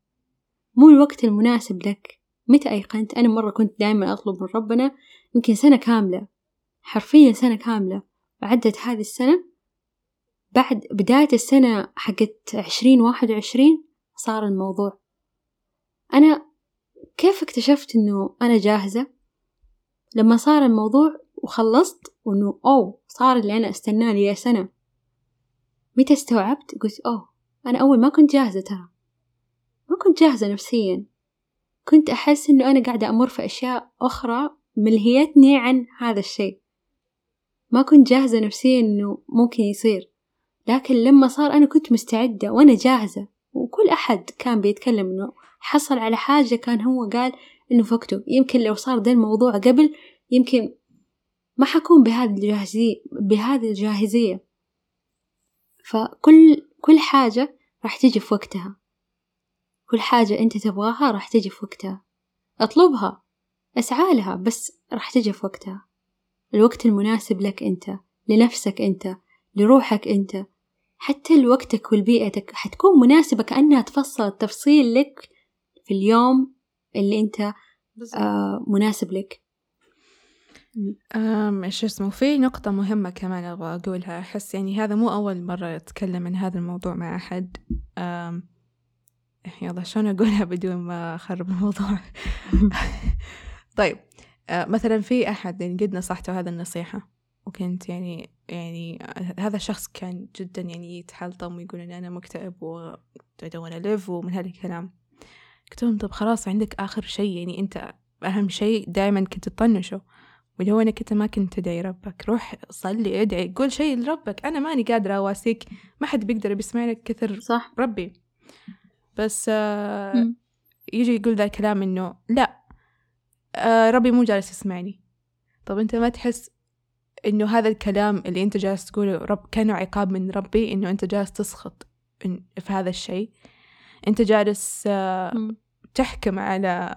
مو الوقت المناسب لك. متى أيقنت؟ أنا مرة كنت دائما أطلب من ربنا يمكن سنة كاملة. حرفيا سنة كاملة. عدت هذه السنة بعد بداية السنة حقت عشرين واحد وعشرين صار الموضوع. أنا كيف اكتشفت إنه أنا جاهزة؟ لما صار الموضوع وخلصت وإنه أوه صار اللي أنا أستناه لي سنة. متى استوعبت؟ قلت أوه أنا أول ما كنت جاهزة ترى. ما كنت جاهزة نفسيا. كنت أحس إنه أنا قاعدة أمر في أشياء أخرى ملهيتني عن هذا الشيء. ما كنت جاهزة نفسيا إنه ممكن يصير. لكن لما صار أنا كنت مستعدة وأنا جاهزة وكل أحد كان بيتكلم إنه حصل على حاجة كان هو قال إنه في وقته يمكن لو صار ده الموضوع قبل يمكن ما حكون بهذه الجاهزية بهذه الجاهزية. فكل كل حاجة راح تجي في وقتها. كل حاجة أنت تبغاها راح تجي في وقتها. أطلبها أسعى لها بس راح تجي في وقتها. الوقت المناسب لك أنت لنفسك أنت. لروحك أنت. حتى لوقتك ولبيئتك. حتكون مناسبة كأنها تفصل التفصيل لك في اليوم اللي أنت آه مناسب لك. إيش اسمه في نقطة مهمة كمان أبغى أقولها. أحس يعني هذا مو أول مرة أتكلم عن هذا الموضوع مع أحد. أم يلا شلون أقولها بدون ما أخرب الموضوع؟ [LAUGHS] طيب أه مثلا في أحد يعني قد نصحته هذا النصيحة. وكنت يعني يعني هذا الشخص كان جدا يعني يتحلطم ويقول إن أنا مكتئب و I don't wanna live ومن هذا الكلام. قلت لهم طب خلاص عندك آخر شيء يعني أنت أهم شيء دائما كنت تطنشه. واللي هو انك انت ما كنت تدعي ربك. روح صلي ادعي قول شيء لربك. أنا ماني قادرة أواسيك. ما حد بيقدر بيسمع لك كثر صح. ربي. بس آه. يجي يقول ذا الكلام إنه لا آه ربي مو جالس يسمعني. طب أنت ما تحس إنه هذا الكلام اللي أنت جالس تقوله رب كأنه عقاب من ربي إنه أنت جالس تسخط في هذا الشيء. أنت جالس آه. تحكم على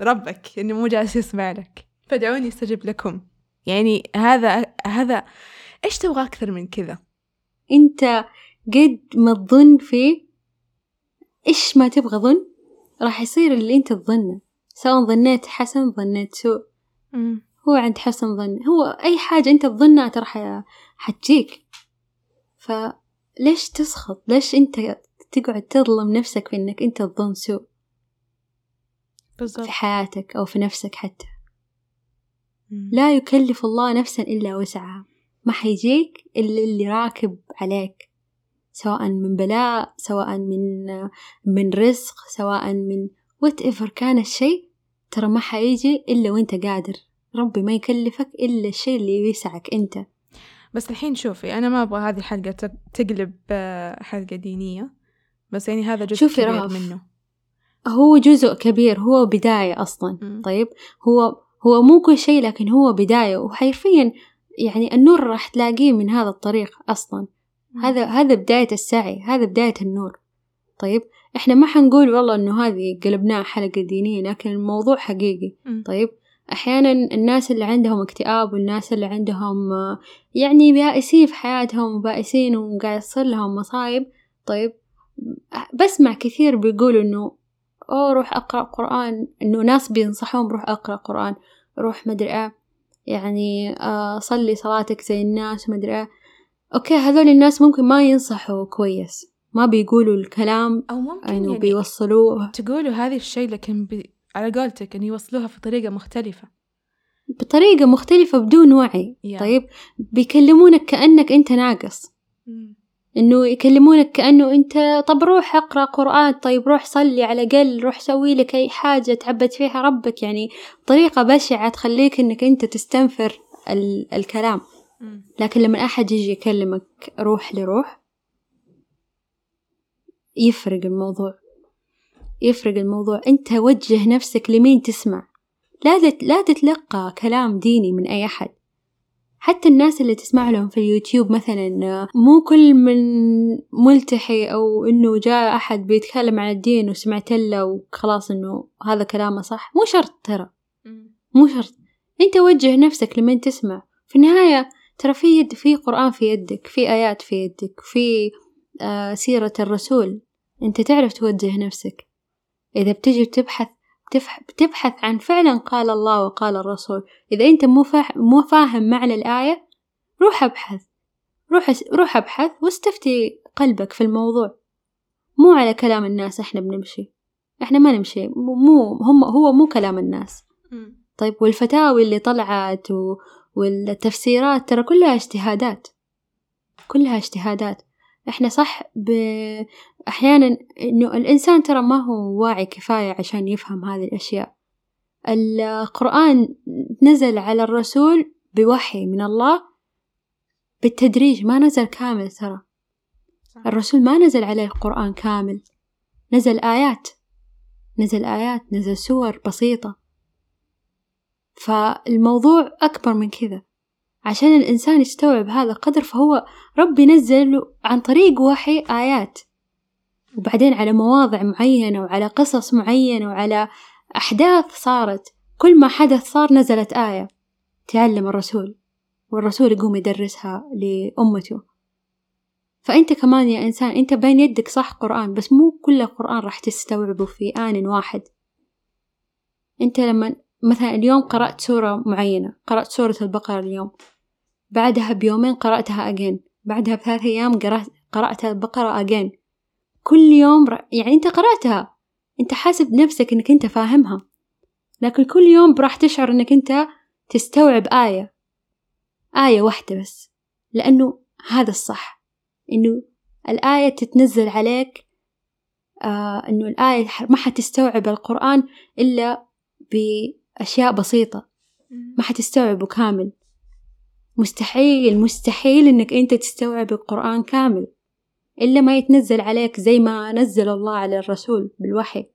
ربك إنه مو جالس يسمع لك. فدعوني أستجب لكم. يعني هذا هذا إيش تبغى أكثر من كذا؟ أنت قد ما تظن فيه إيش ما تبغى ظن راح يصير اللي أنت تظنه. سواء ظنيت حسن ظنيت سوء. هو عند حسن ظن. هو أي حاجة أنت تظنها ترى حتجيك. فليش تسخط؟ ليش أنت تقعد تظلم نفسك في إنك أنت تظن سوء؟ بالضبط. في حياتك أو في نفسك حتى. مم. لا يكلف الله نفسا إلا وسعها. ما حيجيك إلا اللي راكب عليك. سواء من بلاء سواء من من رزق سواء من whatever كان الشيء ترى ما حيجي إلا وإنت قادر. ربي ما يكلفك إلا الشيء اللي يسعك أنت. بس الحين شوفي أنا ما أبغى هذه الحلقة تق- تقلب آه، حلقة دينية. بس يعني هذا جزء شوفي كبير رهف. منه. هو جزء كبير هو بداية أصلا. مم. طيب؟ هو هو مو كل شيء لكن هو بداية. وحرفيا يعني النور راح تلاقيه من هذا الطريق أصلا. هذا هذا بداية السعي هذا بداية النور. طيب؟ إحنا ما حنقول والله إنه هذه قلبناها حلقة دينية لكن الموضوع حقيقي. مم. طيب؟ أحيانا الناس اللي عندهم اكتئاب والناس اللي عندهم آه، يعني بائسين في حياتهم وبائسين وقاعد يصير لهم مصايب طيب بسمع كثير بيقولوا إنه أوه روح أقرأ قرآن. إنه ناس بينصحون روح أقرأ قرآن روح مدري إيه يعني آه صلي صلاتك زي الناس ومدري إيه. okay هذول الناس ممكن ما ينصحوا كويس ما بيقولوا الكلام أو ممكن إنه يعني بيوصلوه. تقولوا هذا الشيء لكن بي... على قولتك إن يوصلوها في طريقة مختلفة بطريقة مختلفة بدون وعي Yeah. طيب بيكلمونك كأنك أنت ناقص مم. إنه يكلمونك كأنه أنت طب روح أقرأ قرآن طيب روح صلي على الأقل روح سوي لك أي حاجة تعبد فيها ربك يعني طريقة بشعة تخليك إنك أنت تستنفر ال- الكلام. لكن لما أحد يجي يكلمك روح لروح يفرق الموضوع يفرق الموضوع. أنت وجه نفسك لمين تسمع. لا تت- لا تتلقى كلام ديني من أي أحد. حتى الناس اللي تسمع لهم في اليوتيوب مثلا مو كل من ملتحي أو إنه جاء أحد بيتكلم عن الدين وسمعت له وخلاص إنه هذا كلامه صح. مو شرط ترى. مو شرط. أنت وجه نفسك لمن تسمع. في النهاية ترى في يد في قرآن في يدك في آيات في يدك في آه سيرة الرسول. أنت تعرف توجه نفسك. إذا بتجي بتبحث بتبحث عن فعلا قال الله وقال الرسول. إذا أنت مو فاهم, مو فاهم معنى الآية روح أبحث. روح روح أبحث واستفتي قلبك في الموضوع. مو على كلام الناس إحنا بنمشي. إحنا ما نمشي. مو هم هو مو كلام الناس. طيب والفتاوي اللي طلعت و... والتفسيرات ترى كلها اجتهادات. كلها اجتهادات. إحنا صح ب... أحيانا إنه الإنسان ترى ما هو واعي كفاية عشان يفهم هذه الأشياء. القرآن نزل على الرسول بوحي من الله بالتدريج ما نزل كامل ترى. الرسول ما نزل عليه القرآن كامل. نزل آيات. نزل آيات نزل سور بسيطة. فالموضوع أكبر من كذا. عشان الإنسان يستوعب هذا القدر فهو ربي نزل له عن طريق وحي آيات. وبعدين على مواضع معينة وعلى قصص معينة وعلى أحداث صارت. كل ما حدث صار نزلت آية تعلم الرسول والرسول يقوم يدرسها لأمته. فأنت كمان يا إنسان أنت بين يدك صح قرآن بس مو كل القرآن راح تستوعبه في آن واحد. أنت لما مثلا اليوم قرأت سورة معينة قرأت سورة البقرة اليوم بعدها بيومين قرأتها أجين بعدها بثلاث أيام قرأت قرأت البقرة أجين كل يوم ر... يعني أنت قرأتها. أنت حاسب نفسك أنك أنت فاهمها. لكن كل يوم راح تشعر أنك أنت تستوعب آية. آية واحدة بس. لأنه هذا الصح. إنه الآية تتنزل عليك آه إنه الآية ما حتستوعب القرآن إلا بأشياء بسيطة. ما حتستوعبه كامل. مستحيل مستحيل إنك أنت تستوعب القرآن كامل إلا ما يتنزل عليك زي ما نزل الله على الرسول بالوحي.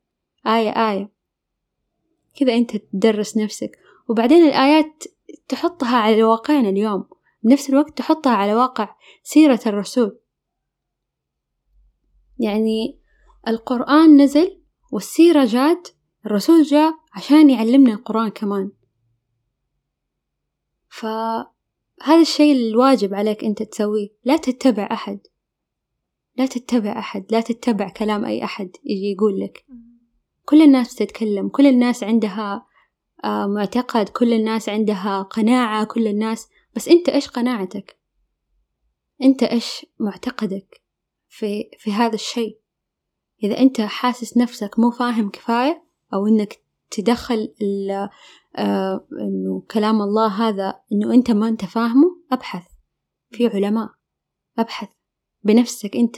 آية آية. كذا أنت تدرس نفسك. وبعدين الآيات تحطها على واقعنا اليوم. بنفس الوقت تحطها على واقع سيرة الرسول. يعني القرآن نزل والسيرة جات الرسول جاء عشان يعلمنا القرآن كمان. فهذا الشيء الواجب عليك أنت تسويه. لا تتبع أحد. لا تتبع أحد. لا تتبع كلام أي أحد يجي يقول لك. كل الناس تتكلم. كل الناس عندها آه، معتقد. كل الناس عندها قناعة. كل الناس. بس أنت إيش قناعتك؟ أنت إيش معتقدك في, في هذا الشيء؟ إذا أنت حاسس نفسك مو فاهم كفاية أو إنك تدخل آه، إنه كلام الله هذا إنه أنت ما أنت فاهمه أبحث. في علماء أبحث بنفسك أنت.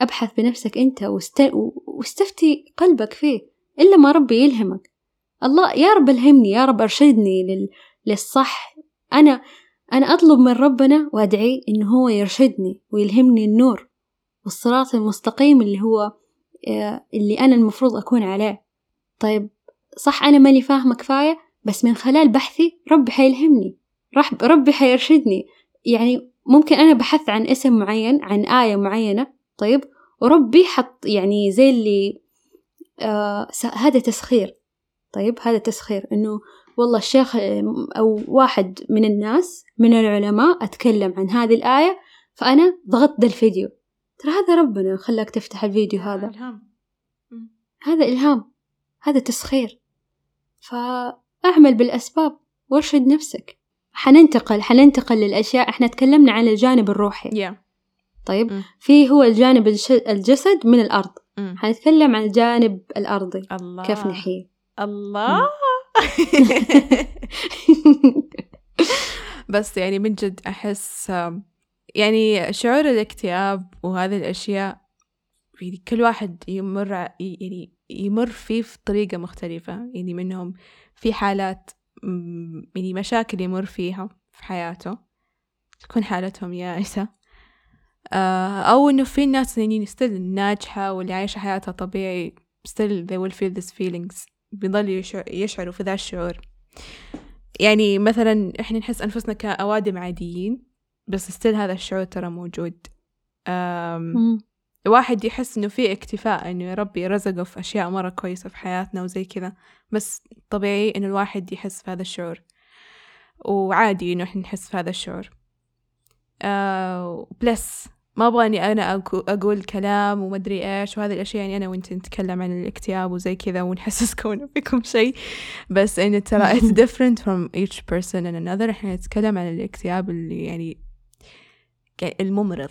أبحث بنفسك أنت واست... واستفتي قلبك فيه إلا ما ربي يلهمك. الله يا رب الهمني يا رب أرشدني لل... للصح. أنا أنا أطلب من ربنا وأدعي إنه هو يرشدني ويلهمني النور والصراط المستقيم اللي هو آه، اللي أنا المفروض أكون عليه. طيب صح أنا ماني فاهمة كفاية بس من خلال بحثي ربي حيلهمني رح ربي حيرشدني. يعني ممكن أنا بحثت عن اسم معين عن آية معينة طيب وربي حط يعني زي اللي آه هذا تسخير. طيب هذا تسخير. إنه والله الشيخ أو واحد من الناس من العلماء أتكلم عن هذه الآية فأنا ضغطت الفيديو. ترى هذا ربنا خلاك تفتح الفيديو هذا. إلهام. هذا إلهام. هذا تسخير. فأعمل بالأسباب وارشد نفسك. حننتقل حننتقل للأشياء. إحنا تكلمنا عن الجانب الروحي. Yeah. طيب م. في هو الجانب. الجسد من الأرض. م. حنتكلم عن الجانب الأرضي. الله. كيف نحييه الله. [LAUGHS] بس يعني من جد أحس يعني شعور الاكتئاب وهذه الأشياء يعني كل واحد يمر يعني يمر فيه في طريقة مختلفة يعني منهم في حالات يعني مشاكل يمر فيها في حياته تكون حالتهم يائسة. أو إنه في ناس يعني ستيل ناجحة واللي عايشة حياتها طبيعي still they will feel these feelings بيضل يشعروا في ذا الشعور. يعني مثلا إحنا نحس أنفسنا كأوادم عاديين بس still هذا الشعور ترى موجود. الواحد يحس إنه في اكتفاء إنه يا ربي رزقه في أشياء مرة كويسة في حياتنا وزي كذا. بس طبيعي إنه الواحد يحس في هذا الشعور. وعادي إنه إحنا نحس في هذا الشعور. آه plus ما أبغى إني أنا أقول كلام ومدري إيش وهذه الأشياء يعني أنا وأنت نتكلم عن الاكتئاب وزي كذا ونحسسكم [LAUGHS] إنه فيكم شيء بس إنه ترى it's [LAUGHS] different from each person and another. إحنا نتكلم عن الاكتئاب اللي يعني الممرض.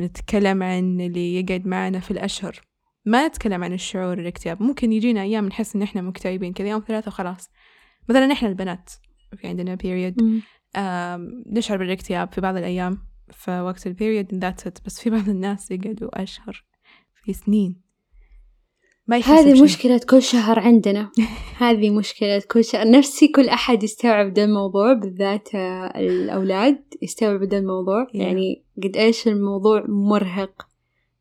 نتكلم عن اللي يقعد معنا في الأشهر. ما نتكلم عن الشعور الاكتئاب. ممكن يجينا أيام نحس إن إحنا مكتئبين كذا يوم ثلاثة وخلاص مثلا إحنا البنات في عندنا period نشعر بالاكتئاب في بعض الأيام في وقت ال period that's it بس في بعض الناس يقعدوا أشهر في سنين. ما هذه مشكلة كل شهر عندنا. [LAUGHS] هذه مشكلة كل شهر. نفسي كل أحد يستوعب ده الموضوع بالذات الأولاد يستوعب ده الموضوع. yeah. يعني قد إيش الموضوع مرهق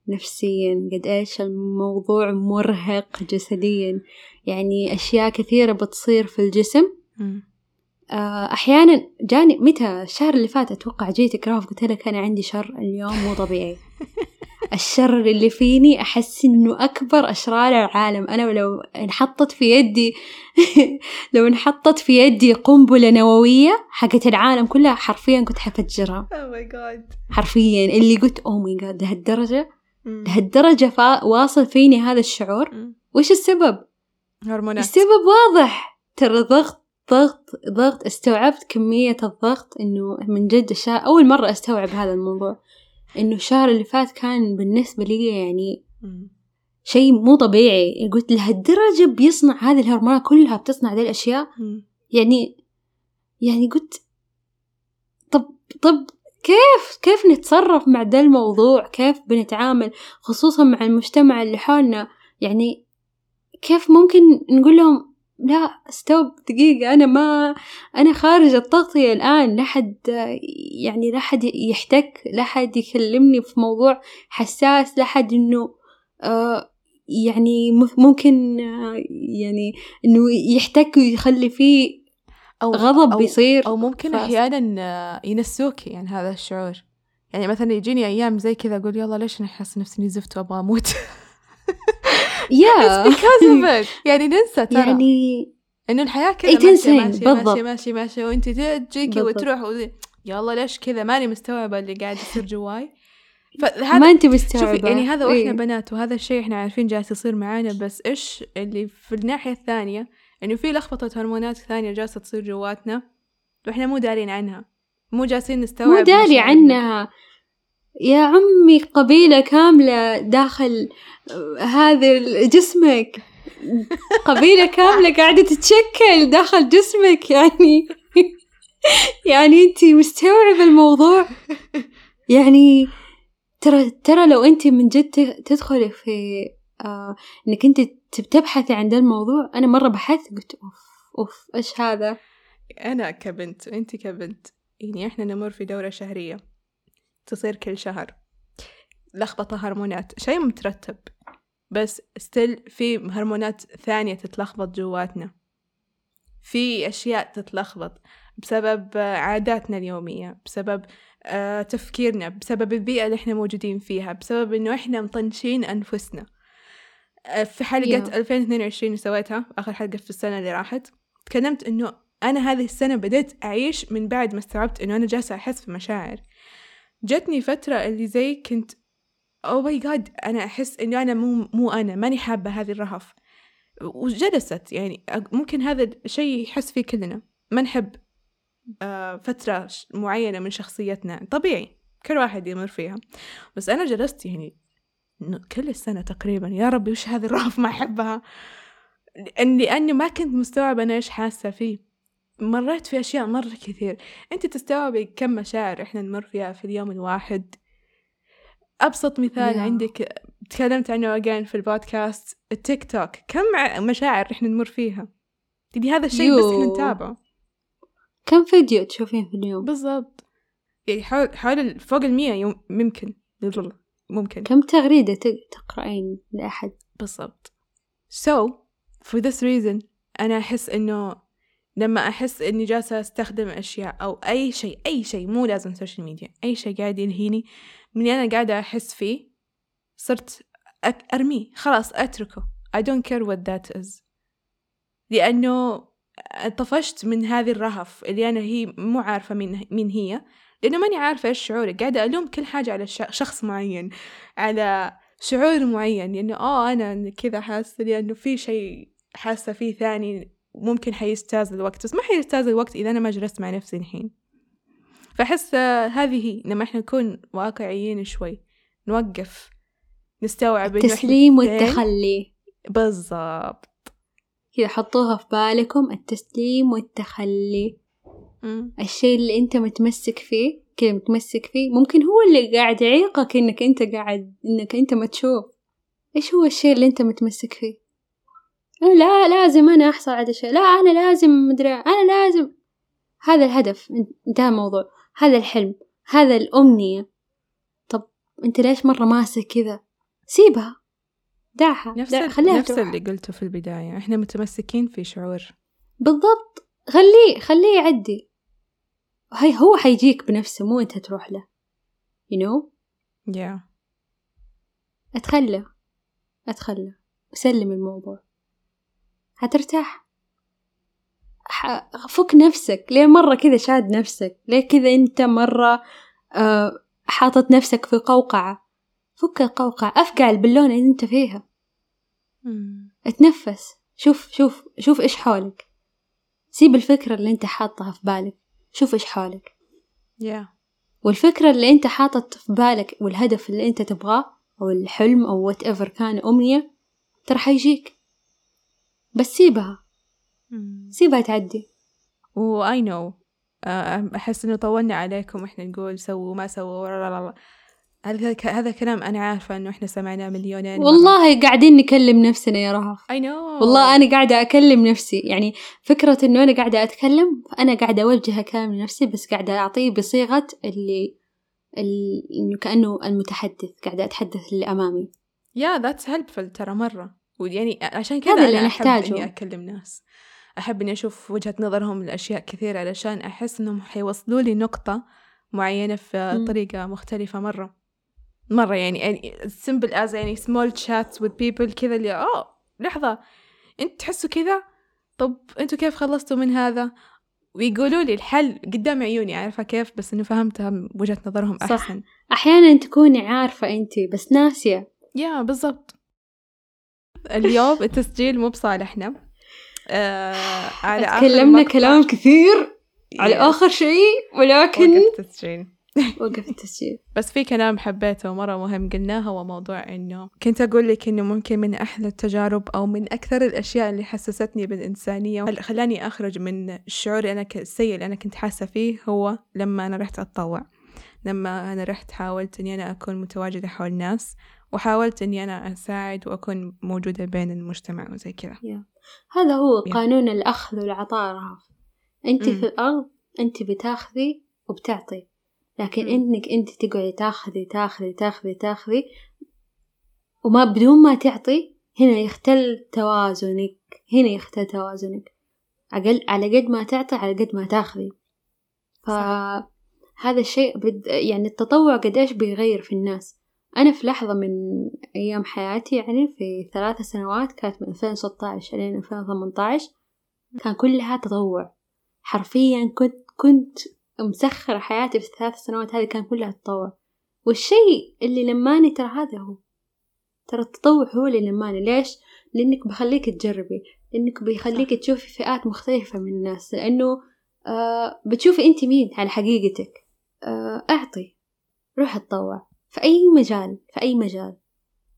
نفسيا قد إيش الموضوع مرهق جسديا. يعني أشياء كثيرة بتصير في الجسم. mm. أحيانا جاني متى؟ الشهر اللي فات أتوقع جيتك راف قلت لك أنا عندي شر اليوم مو طبيعي. [LAUGHS] الشر اللي فيني أحس إنه أكبر أشرار العالم. أنا لو انحطت في يدي [LAUGHS] لو انحطت في يدي قنبلة نووية حقت العالم كلها حرفيا كنت حفجرها oh. حرفيا. اللي قلت أوه ماي جاد لهالدرجة؟ لهالدرجة. واصل فيني هذا الشعور. وش السبب؟ هرمونات. السبب واضح. ترى ضغط ضغط ضغط استوعبت كمية الضغط إنه من جد الشهر أول مرة أستوعب هذا الموضوع. إنه الشهر اللي فات كان بالنسبة لي يعني شيء مو طبيعي. قلت لهالدرجة بيصنع هذه الهرمونات كلها بتصنع ذي الأشياء. يعني يعني قلت طب طب كيف كيف نتصرف مع ذا الموضوع؟ كيف بنتعامل؟ خصوصا مع المجتمع اللي حولنا. يعني كيف ممكن نقول لهم لا استوب دقيقة أنا ما أنا خارج التغطية الآن. لا حد يعني لا حد يحتك لا حد يكلمني في موضوع حساس لا حد إنه آه يعني ممكن آه يعني إنه يحتك ويخلي فيه أو غضب أو بيصير أو ممكن أحيانا ينسوك يعني هذا الشعور. يعني مثلا يجيني أيام زي كذا أقول يلا ليش أنا أحس نفسي زفت وأبغى أموت؟ [LAUGHS] because of it. [LAUGHS] يعني ننسى ترى. يعني إنه الحياة كذا إيه تنسين، ماشي بالضبط. ماشي ماشي ماشي وأنت تجيكي. وتروح وزي يلا ليش كذا؟ ماني مستوعبة اللي قاعد يصير جواي. فهذا ما أنت شوفي مستوعبة. يعني هذا وإحنا إيه. بنات وهذا الشيء إحنا عارفين جالس يصير معانا بس إيش اللي في الناحية الثانية؟ إنه في لخبطة هرمونات ثانية جالسة تصير جواتنا وإحنا مو دارين عنها. مو جالسين نستوعب مو داري. عنها. يا عمي قبيلة كاملة داخل هذا جسمك. قبيلة كاملة قاعدة تتشكل داخل جسمك يعني. [LAUGHS] يعني انت مستوعبة الموضوع؟ يعني ترى ترى لو انت من جد تدخلي في آه إنك انت تبحثي عن ده الموضوع أنا مرة بحثت قلت أوف أوف إيش هذا؟ أنا كبنت وأنت كبنت. يعني إحنا نمر في دورة شهرية. تصير كل شهر. لخبطة هرمونات شيء مترتب بس ستيل في هرمونات ثانية تتلخبط جواتنا. في أشياء تتلخبط بسبب عاداتنا اليومية بسبب آه، تفكيرنا بسبب البيئة اللي إحنا موجودين فيها بسبب إنه إحنا مطنشين أنفسنا. آه، في حلقة Yeah. 2022 اللي سويتها آخر حلقة في السنة اللي راحت تكلمت إنه أنا هذه السنة بديت أعيش من بعد ما استوعبت إنه أنا جالسة أحس في مشاعر جتني فترة اللي زي كنت أو ماي جاد أنا أحس إنه أنا مو مو أنا ماني حابة هذه الرهف. وجلست يعني ممكن هذا الشيء يحس فيه كلنا. ما نحب آه، فترة معينة من شخصيتنا. طبيعي كل واحد يمر فيها. بس أنا جلست يعني كل السنة تقريبا. يا ربي وش هذه الرهف ما أحبها؟ لأن لأني ما كنت مستوعبة أنا إيش حاسة فيه. مريت في أشياء مرة كثير. أنت تستوعبي كم مشاعر إحنا نمر فيها في اليوم الواحد؟ أبسط مثال Yeah. عندك تكلمت عنه again في البودكاست التيك توك. كم مشاعر إحنا نمر فيها؟ يعني هذا الشيء بس إحنا. نتابعه. كم فيديو تشوفين في اليوم؟ بالضبط. يعني حول حول فوق المية يوم ممكن. ممكن. كم تغريدة تقرأين لأحد؟ بالضبط. So for this reason أنا أحس إنه لما أحس إني جالسة أستخدم أشياء أو أي شيء أي شيء مو لازم social media أي شيء قاعد يلهيني من أنا قاعدة أحس فيه صرت أرميه خلاص أتركه. I don't care what that is. لأنه طفشت من هذه الرهف اللي أنا هي مو عارفة مين, مين هي لأنه ماني عارفة إيش شعوري. قاعدة ألوم كل حاجة على شخص معين على شعور معين. لأنه آه أنا كذا حاسة لأنه في شيء حاسة فيه ثاني ممكن حيجتاز الوقت بس ما حيجتاز الوقت إذا أنا ما جلست مع نفسي الحين. فأحس هذه لما إحنا نكون واقعيين شوي نوقف نستوعب التسليم والتخلي. بالضبط. كذا حطوها في بالكم التسليم والتخلي. مم. الشيء اللي أنت متمسك فيه كذا متمسك فيه ممكن هو اللي قاعد يعيقك إنك أنت قاعد إنك أنت ما تشوف. إيش هو الشيء اللي أنت متمسك فيه؟ لا لازم أنا أحصل على شيء لا أنا لازم مدري أنا لازم. هذا الهدف انتهى الموضوع هذا الحلم هذا الأمنية. طب أنت ليش مرة ماسك كذا؟ سيبها. دعها نفس دع ال- خليها نفس. اللي قلته في البداية. إحنا متمسكين في شعور. بالضبط. خليه خليه يعدي. هي هو حيجيك بنفسه مو أنت تروح له. You know yeah. أتخلى. أتخلى. وسلم الموضوع. هترتاح ح- فك نفسك. ليه مرة كذا شاد نفسك؟ ليه كذا أنت مرة آه حاطط نفسك في قوقعة؟ فك القوقعة. أفقع البالونة اللي أنت فيها. مم. اتنفس. شوف شوف شوف إيش حولك. سيب الفكرة اللي أنت حاطها في بالك. شوف إيش حولك. Yeah. والفكرة اللي أنت حاطط في بالك والهدف اللي أنت تبغاه أو الحلم أو وات ايفر كان أمنية ترى حيجيك. بس سيبها. سيبها تعدي. و I know. آه، أحس إنه طولنا عليكم إحنا نقول سووا ما سووا هذا هذا كلام أنا عارفة إنه إحنا سمعناه مليونين مرة. والله قاعدين نكلم نفسنا يا رهف. I know. والله أنا قاعدة أكلم نفسي. يعني فكرة إنه أنا قاعدة أتكلم أنا قاعدة أوجه كلام لنفسي بس قاعدة أعطيه بصيغة اللي, اللي إنه كأنه المتحدث قاعدة أتحدث اللي أمامي. Yeah that's helpful ترى مرة. ويعني عشان كذا هذا اللي نحتاجه. إني أكلم ناس. أحب إني أشوف وجهة نظرهم لأشياء كثيرة علشان أحس إنهم حيوصلوا لي نقطة معينة في. طريقة مختلفة مرة. مرة يعني يعني simple as يعني small chats with people كذا اللي أوه لحظة. أنت تحسوا كذا؟ طب أنتوا كيف خلصتوا من هذا؟ ويقولوا لي الحل قدام عيوني عارفة كيف؟ بس إنه فهمتها من وجهة نظرهم صح. أحسن. أحيانا تكوني عارفة أنت بس ناسية. يا بالضبط. اليوم التسجيل مو بصالحنا آه على تكلمنا كلام كثير على. آخر شيء ولكن وقف التسجيل. وقف التسجيل. [LAUGHS] بس في كلام حبيته مرة مهم قلناه هو موضوع إنه كنت أقول لك إنه ممكن من أحلى التجارب أو من أكثر الأشياء اللي حسستني بالإنسانية خل- خلاني أخرج من الشعور اللي أنا السيء اللي أنا كنت حاسة فيه هو لما أنا رحت أتطوع. لما أنا رحت حاولت إني أنا أكون متواجدة حول الناس وحاولت إني أنا أساعد وأكون موجودة بين المجتمع وزي كذا هذا هو يا. قانون الأخذ والعطاء رهف أنت مم. في الأرض أنت بتاخذي وبتعطي لكن مم. إنك أنت تقعدي تاخذي تاخذي تاخذي تاخذي وما بدون ما تعطي هنا يختل توازنك هنا يختل توازنك أقل على قد ما تعطي على قد ما تاخذي صح. هذا الشيء بد يعني التطوع قديش بيغير في الناس أنا في لحظة من أيام حياتي يعني في ثلاثة سنوات كانت من ألفين وستة عشر إلين ألفين وثمانية عشر كان كلها تطوع. حرفيا كنت كنت مسخرة حياتي في الثلاث سنوات هذه كان كلها تطوع. والشيء اللي لماني ترى هذا هو. ترى التطوع هو اللي لماني. ليش؟ لأنك بخليك تجربي. لأنك بيخليك تشوفي فئات مختلفة من الناس. لأنه آه بتشوفي أنت مين على حقيقتك. آه أعطي. روح اتطوع. في أي مجال في أي مجال.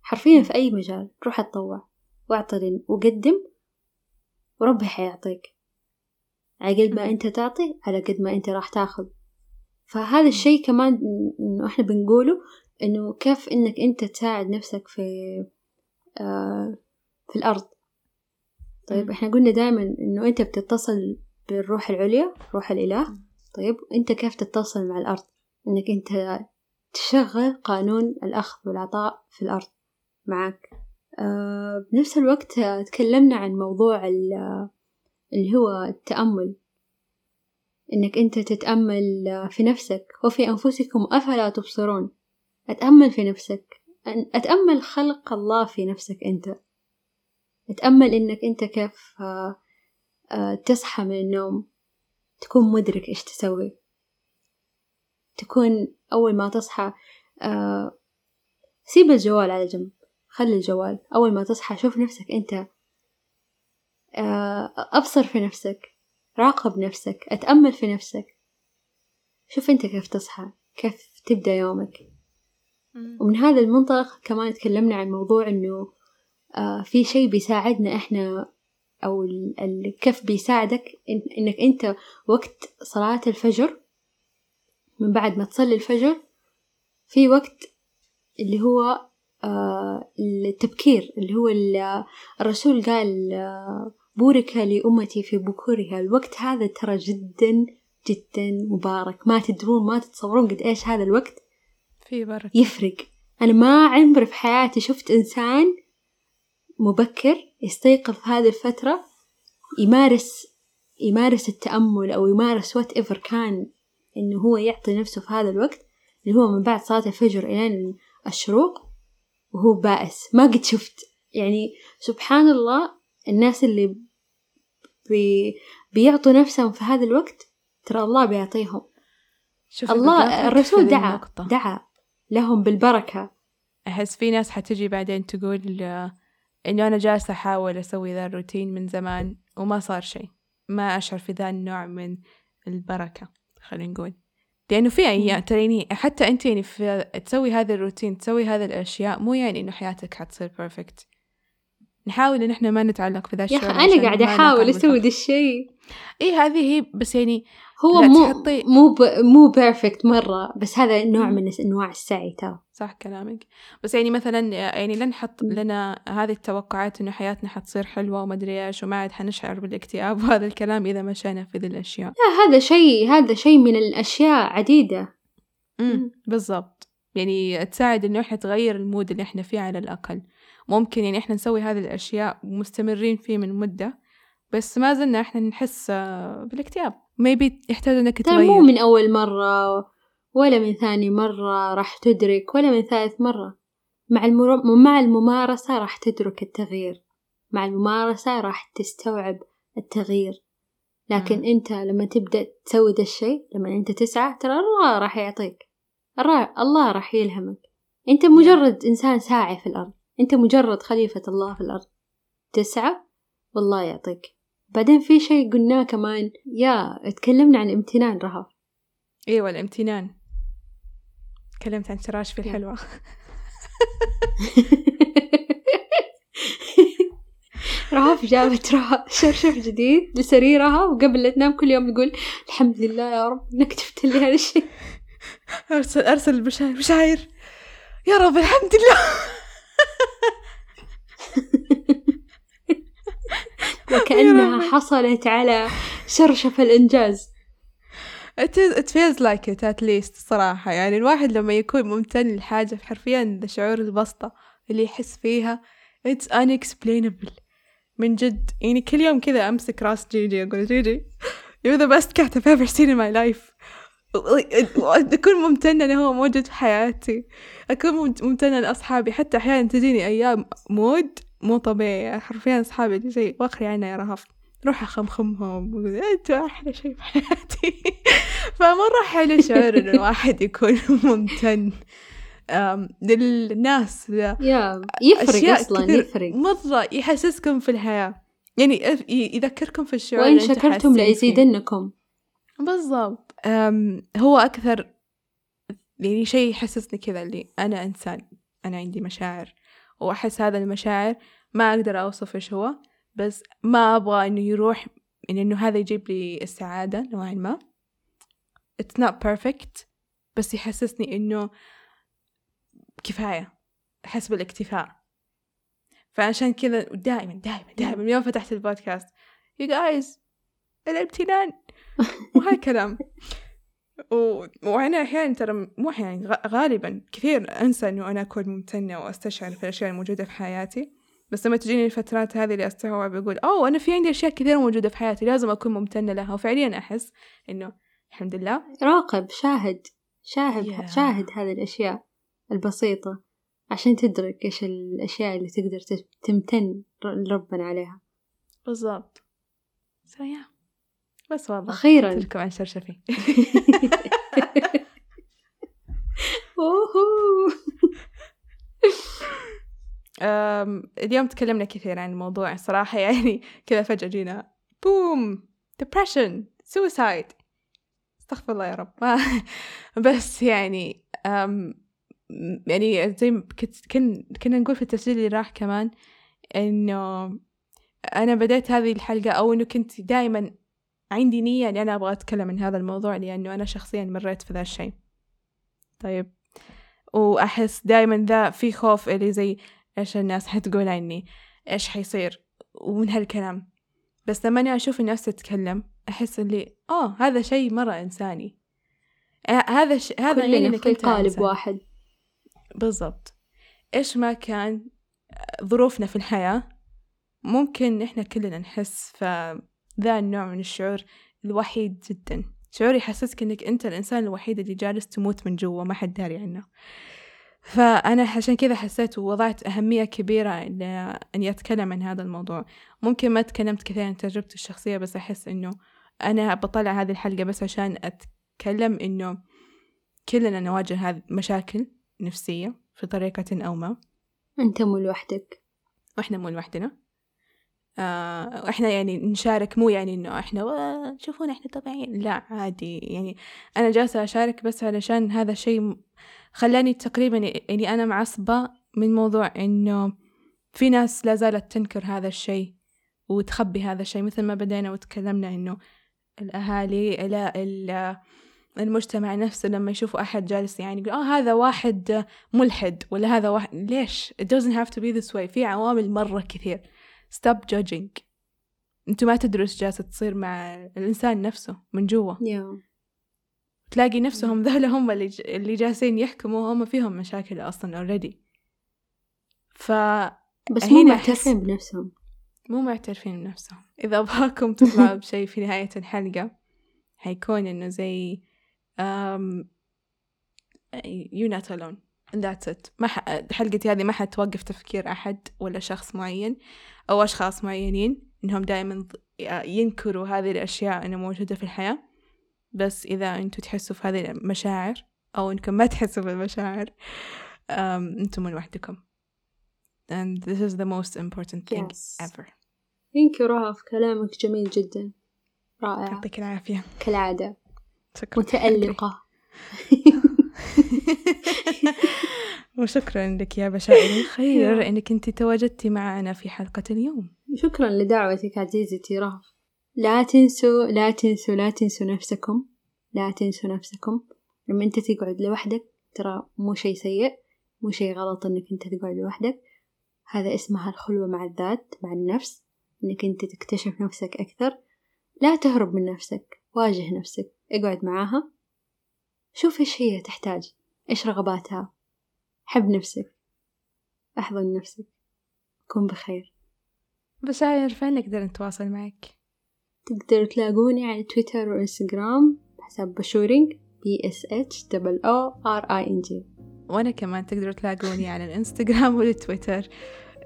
حرفيا في أي مجال. روح اتطوع واعطي وقدم وربي حيعطيك. على قد ما أنت تعطي على قد ما أنت راح تاخذ. فهذا الشيء كمان إنه إحنا بنقوله إنه كيف إنك أنت تساعد نفسك في آه في الأرض. طيب إحنا قلنا دائما إنه أنت بتتصل بالروح العليا روح الإله. طيب أنت كيف تتصل مع الأرض؟ إنك أنت تشغل قانون الأخذ والعطاء في الأرض. معك. آه بنفس الوقت تكلمنا عن موضوع اللي هو التأمل. إنك أنت تتأمل في نفسك وفي أنفسكم أفلا تبصرون؟ أتأمل في نفسك. أتأمل خلق الله في نفسك أنت. أتأمل إنك أنت كيف تصحى من النوم تكون مدرك إيش تسوي. تكون أول ما تصحى سيب الجوال على جنب خلي الجوال. أول ما تصحى شوف نفسك أنت أبصر في نفسك راقب نفسك أتأمل في نفسك. شوف أنت كيف تصحى كيف تبدأ يومك. ومن هذا المنطلق كمان تكلمنا عن موضوع إنه آه في شيء بيساعدنا إحنا أو كيف بيساعدك إن إنك أنت وقت صلاة الفجر من بعد ما تصلي الفجر في وقت اللي هو آه التبكير اللي هو الرسول قال آه بورك لأمتي في بكورها. الوقت هذا ترى جدا جدا مبارك. ما تدرون ما تتصورون قد إيش هذا الوقت في بركة. يفرق. أنا ما عمري في حياتي شفت إنسان مبكر يستيقظ في هذه الفترة يمارس يمارس التأمل أو يمارس وات إيفر كان إنه هو يعطي نفسه في هذا الوقت اللي هو من بعد صلاة الفجر إلى الشروق وهو بائس. ما قد شفت. يعني سبحان الله الناس اللي بي بيعطوا نفسهم في هذا الوقت ترى الله بيعطيهم. الله الرسول دعا النقطة. دعا لهم بالبركة. أحس في ناس حتجي بعدين تقول إنه أنا جالسة أحاول أسوي ذا الروتين من زمان وما صار شيء. ما أشعر في ذا النوع من البركة. خلينا نقول. لأنه في أيام تريني حتى أنت يعني في تسوي هذا الروتين تسوي هذه الأشياء مو يعني إنه حياتك حتصير perfect نحاول إن إحنا ما نتعلق في ذا الشيء يا أخي أنا قاعدة أحاول أسوي ذا الشيء. إيه هذه هي بس يعني هو مو تحطي... مو ب... مو perfect مرة بس هذا نوع من أنواع السعي ترى. صح كلامك. بس يعني مثلا يعني لا نحط لنا هذه التوقعات إنه حياتنا حتصير حلوة وما أدري إيش وما عاد حنشعر بالاكتئاب [LAUGHS] وهذا الكلام إذا مشينا في ذي الأشياء. لا هذا شيء هذا شيء من الأشياء عديدة. امم بالضبط. يعني تساعد إنه إحنا تغير المود اللي إحنا فيه على الأقل. ممكن يعني إحنا نسوي هذه الأشياء ومستمرين فيه من مدة بس ما زلنا إحنا نحس بالاكتئاب. ميبي يحتاج إنك تغير مو من أول مرة ولا من ثاني مرة راح تدرك ولا من ثالث مرة. مع, المر... مع الممارسة راح تدرك التغيير. مع الممارسة راح تستوعب التغيير. لكن م. أنت لما تبدأ تسوي ده الشيء لما أنت تسعى ترى الله راح يعطيك. الله راح يلهمك. أنت مجرد إنسان ساعي في الأرض. أنت مجرد خليفة الله في الأرض. تسعى والله يعطيك. بعدين في شيء قلناه كمان. يا تكلمنا عن امتنان رهف إيوه الامتنان. تكلمت عن شراش في الحلوة. [LAUGHS] رهف جابت شرشف جديد. لسريرها وقبل لا تنام كل يوم تقول الحمد لله يا رب إنك كتبت لي هذا الشيء. أرسل أرسل البشاير بشاير. يا رب الحمد لله. [LAUGHS] وكأنها حصلت على شرشف الإنجاز. It, is, it feels like it at least صراحة. يعني الواحد لما يكون ممتن لحاجة حرفيا شعور البسطة اللي يحس فيها it's unexplainable. من جد. يعني كل يوم كذا أمسك راس جيجي أقول جيجي you're the best cat I've ever seen in my life. [LAUGHS] أكون ممتنة إنه هو موجود في حياتي. أكون ممتنة لأصحابي. حتى أحيانا تجيني أيام مود مو طبيعي حرفيا أصحابي زي واخري عنا يا رهف روح أخمخمهم أنتوا أحلى شيء في حياتي؟ [LAUGHS] فمرة حلو شعور إنه الواحد يكون [LAUGHS] ممتن. للناس يا يفرق أصلا يفرق. مرة يحسسكم في الحياة. يعني يذكركم في الشعور وإن شكرتم ليزيدنكم. بالضبط. هو أكثر يعني شيء يحسسني كذا اللي أنا إنسان أنا عندي مشاعر. وأحس هذا المشاعر ما أقدر أوصف إيش هو بس ما أبغى إنه يروح يعني إنه هذا يجيب لي السعادة نوعا ما. It's not perfect بس يحسسني إنه كفاية أحس بالاكتفاء. فعشان كذا دائما دائما دائما يوم فتحت البودكاست. You guys الامتنان وهالكلام و... وأنا أحيانا ترى مو أحيانا غالبا كثير أنسى إنه أنا أكون ممتنة وأستشعر في الأشياء الموجودة في حياتي. بس لما تجيني الفترات هذه اللي أستوعب أقول أوه أنا في عندي أشياء كثيرة موجودة في حياتي لازم أكون ممتنة لها. وفعليا أحس إنه الحمد لله. راقب شاهد شاهد yeah. شاهد هذه الأشياء البسيطة عشان تدرك إيش الأشياء اللي تقدر تمتن لربنا عليها. بالضبط. سو يا بس والله أخيرا. لكم عن شرشفي. [LAUGHS] اليوم تكلمنا كثير عن الموضوع صراحة يعني كذا فجأة جينا بوم depression suicide. استغفر الله يا رب. [LAUGHS] بس يعني يعني زي كن كنا نقول في التسجيل اللي راح كمان إنه أنا بديت هذه الحلقة أو إنه كنت دائما عندي نية إني أنا أبغى أتكلم عن هذا الموضوع لأنه أنا شخصيا مريت في ذا الشيء. طيب. وأحس دائما ذا في خوف اللي زي إيش الناس حتقول عني إيش حيصير ومن هالكلام. بس لما أنا أشوف الناس تتكلم أحس اللي آه هذا شيء مرة إنساني. هذا ش... هذا كلنا في قالب واحد. بالضبط. إيش ما كان ظروفنا في الحياة ممكن إحنا كلنا نحس فذا النوع من الشعور الوحيد جدا. شعور يحسسك إنك أنت الإنسان الوحيد اللي جالس تموت من جوا ما حد داري عنه. فأنا عشان كذا حسيت ووضعت أهمية كبيرة إني أتكلم عن هذا الموضوع. ممكن ما تكلمت كثير عن تجربتي الشخصية بس أحس إنه أنا بطلع هذه الحلقة بس عشان أتكلم إنه كلنا نواجه هذه مشاكل نفسية في طريقة أو ما. أنت مو لوحدك. وإحنا مو لوحدنا. آه وإحنا يعني نشارك مو يعني إنه إحنا شوفونا إحنا طبيعيين. لا عادي يعني أنا جالسة أشارك بس علشان هذا الشيء خلاني تقريبا يعني أنا معصبة من موضوع إنه في ناس لا زالت تنكر هذا الشيء وتخبي هذا الشيء مثل ما بدينا وتكلمنا إنه الأهالي لا المجتمع نفسه لما يشوفوا أحد جالس يعني يقول آه هذا واحد ملحد. ولا هذا واحد ليش؟ It doesn't have to be this way. في عوامل مرة كثير. Stop judging. أنتوا ما تدروا إيش جالسة تصير مع الإنسان نفسه من جوا. Yeah. تلاقي نفسهم ذولا هم اللي, ج... اللي جالسين يحكموا هم فيهم مشاكل أصلا اوريدي ف بس مو معترفين بنفسهم. مو معترفين بنفسهم. إذا أبغاكم تطلعوا [LAUGHS] بشيء في نهاية الحلقة حيكون إنه زي um, you're not alone. That's it. ما ح... حلقتي هذه ما حتوقف تفكير أحد ولا شخص معين أو أشخاص معينين إنهم دائما ينكروا هذه الأشياء أنها موجودة في الحياة. بس إذا أنتوا تحسوا في هذه المشاعر أو إنكم ما [LAUGHS] تحسوا بالمشاعر um, أنتم من وحدكم. And this is the most important thing yes. ever. You رهف كلامك جميل جدا. رائع. يعطيك العافية. كالعادة. متألقة. [LAUGHS] [LAUGHS] وشكرا لك يا بشائر الخير [LAUGHS] إنك أنت تواجدتي معنا في حلقة اليوم. شكرا لدعوتك عزيزتي رهف. لا تنسوا لا تنسوا لا تنسوا نفسكم. لا تنسوا نفسكم. لما أنت تقعد لوحدك ترى مو شي سيء. مو شي غلط إنك أنت تقعد لوحدك. هذا اسمها الخلوة مع الذات مع النفس. إنك أنت تكتشف نفسك أكثر. لا تهرب من نفسك. واجه نفسك. اقعد معاها. شوف إيش هي تحتاج إيش رغباتها. حب نفسك. أحضن نفسك. كن بخير. بشاير فين نقدر نتواصل معك. تقدروا تلاقوني على تويتر وإنستغرام بحساب bshooring B S H double O R I N G وأنا كمان تقدروا تلاقوني على الإنستغرام [LAUGHS] والتويتر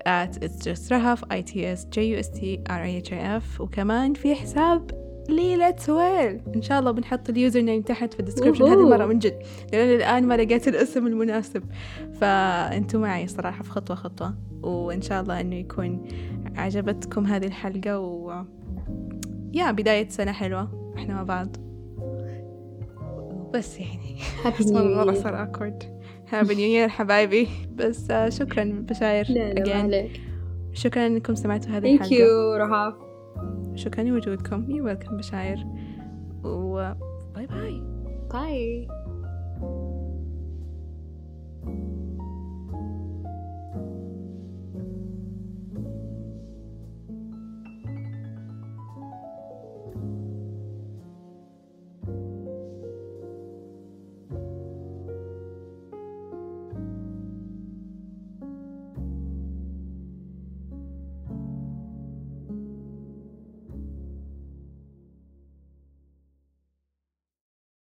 at it's just رهف I T S J U S T R I H I F. وكمان في حساب ليلة ويل إن شاء الله بنحط ال username تحت في ال description هذه المرة من جد. لأن الآن ما لقيت الاسم المناسب. فأنتوا معي صراحة في خطوة خطوة. وإن شاء الله إنه يكون عجبتكم هذه الحلقة و يا بداية سنة حلوة. إحنا مع بعض. بس يعني. happy مرة صار awkward. Happy New Year حبايبي. بس آه، شكرا بشاير لا لا شكرا إنكم سمعتوا هذه thank الحلقة. you شكرا لوجودكم. you're welcome بشاير و bye bye bye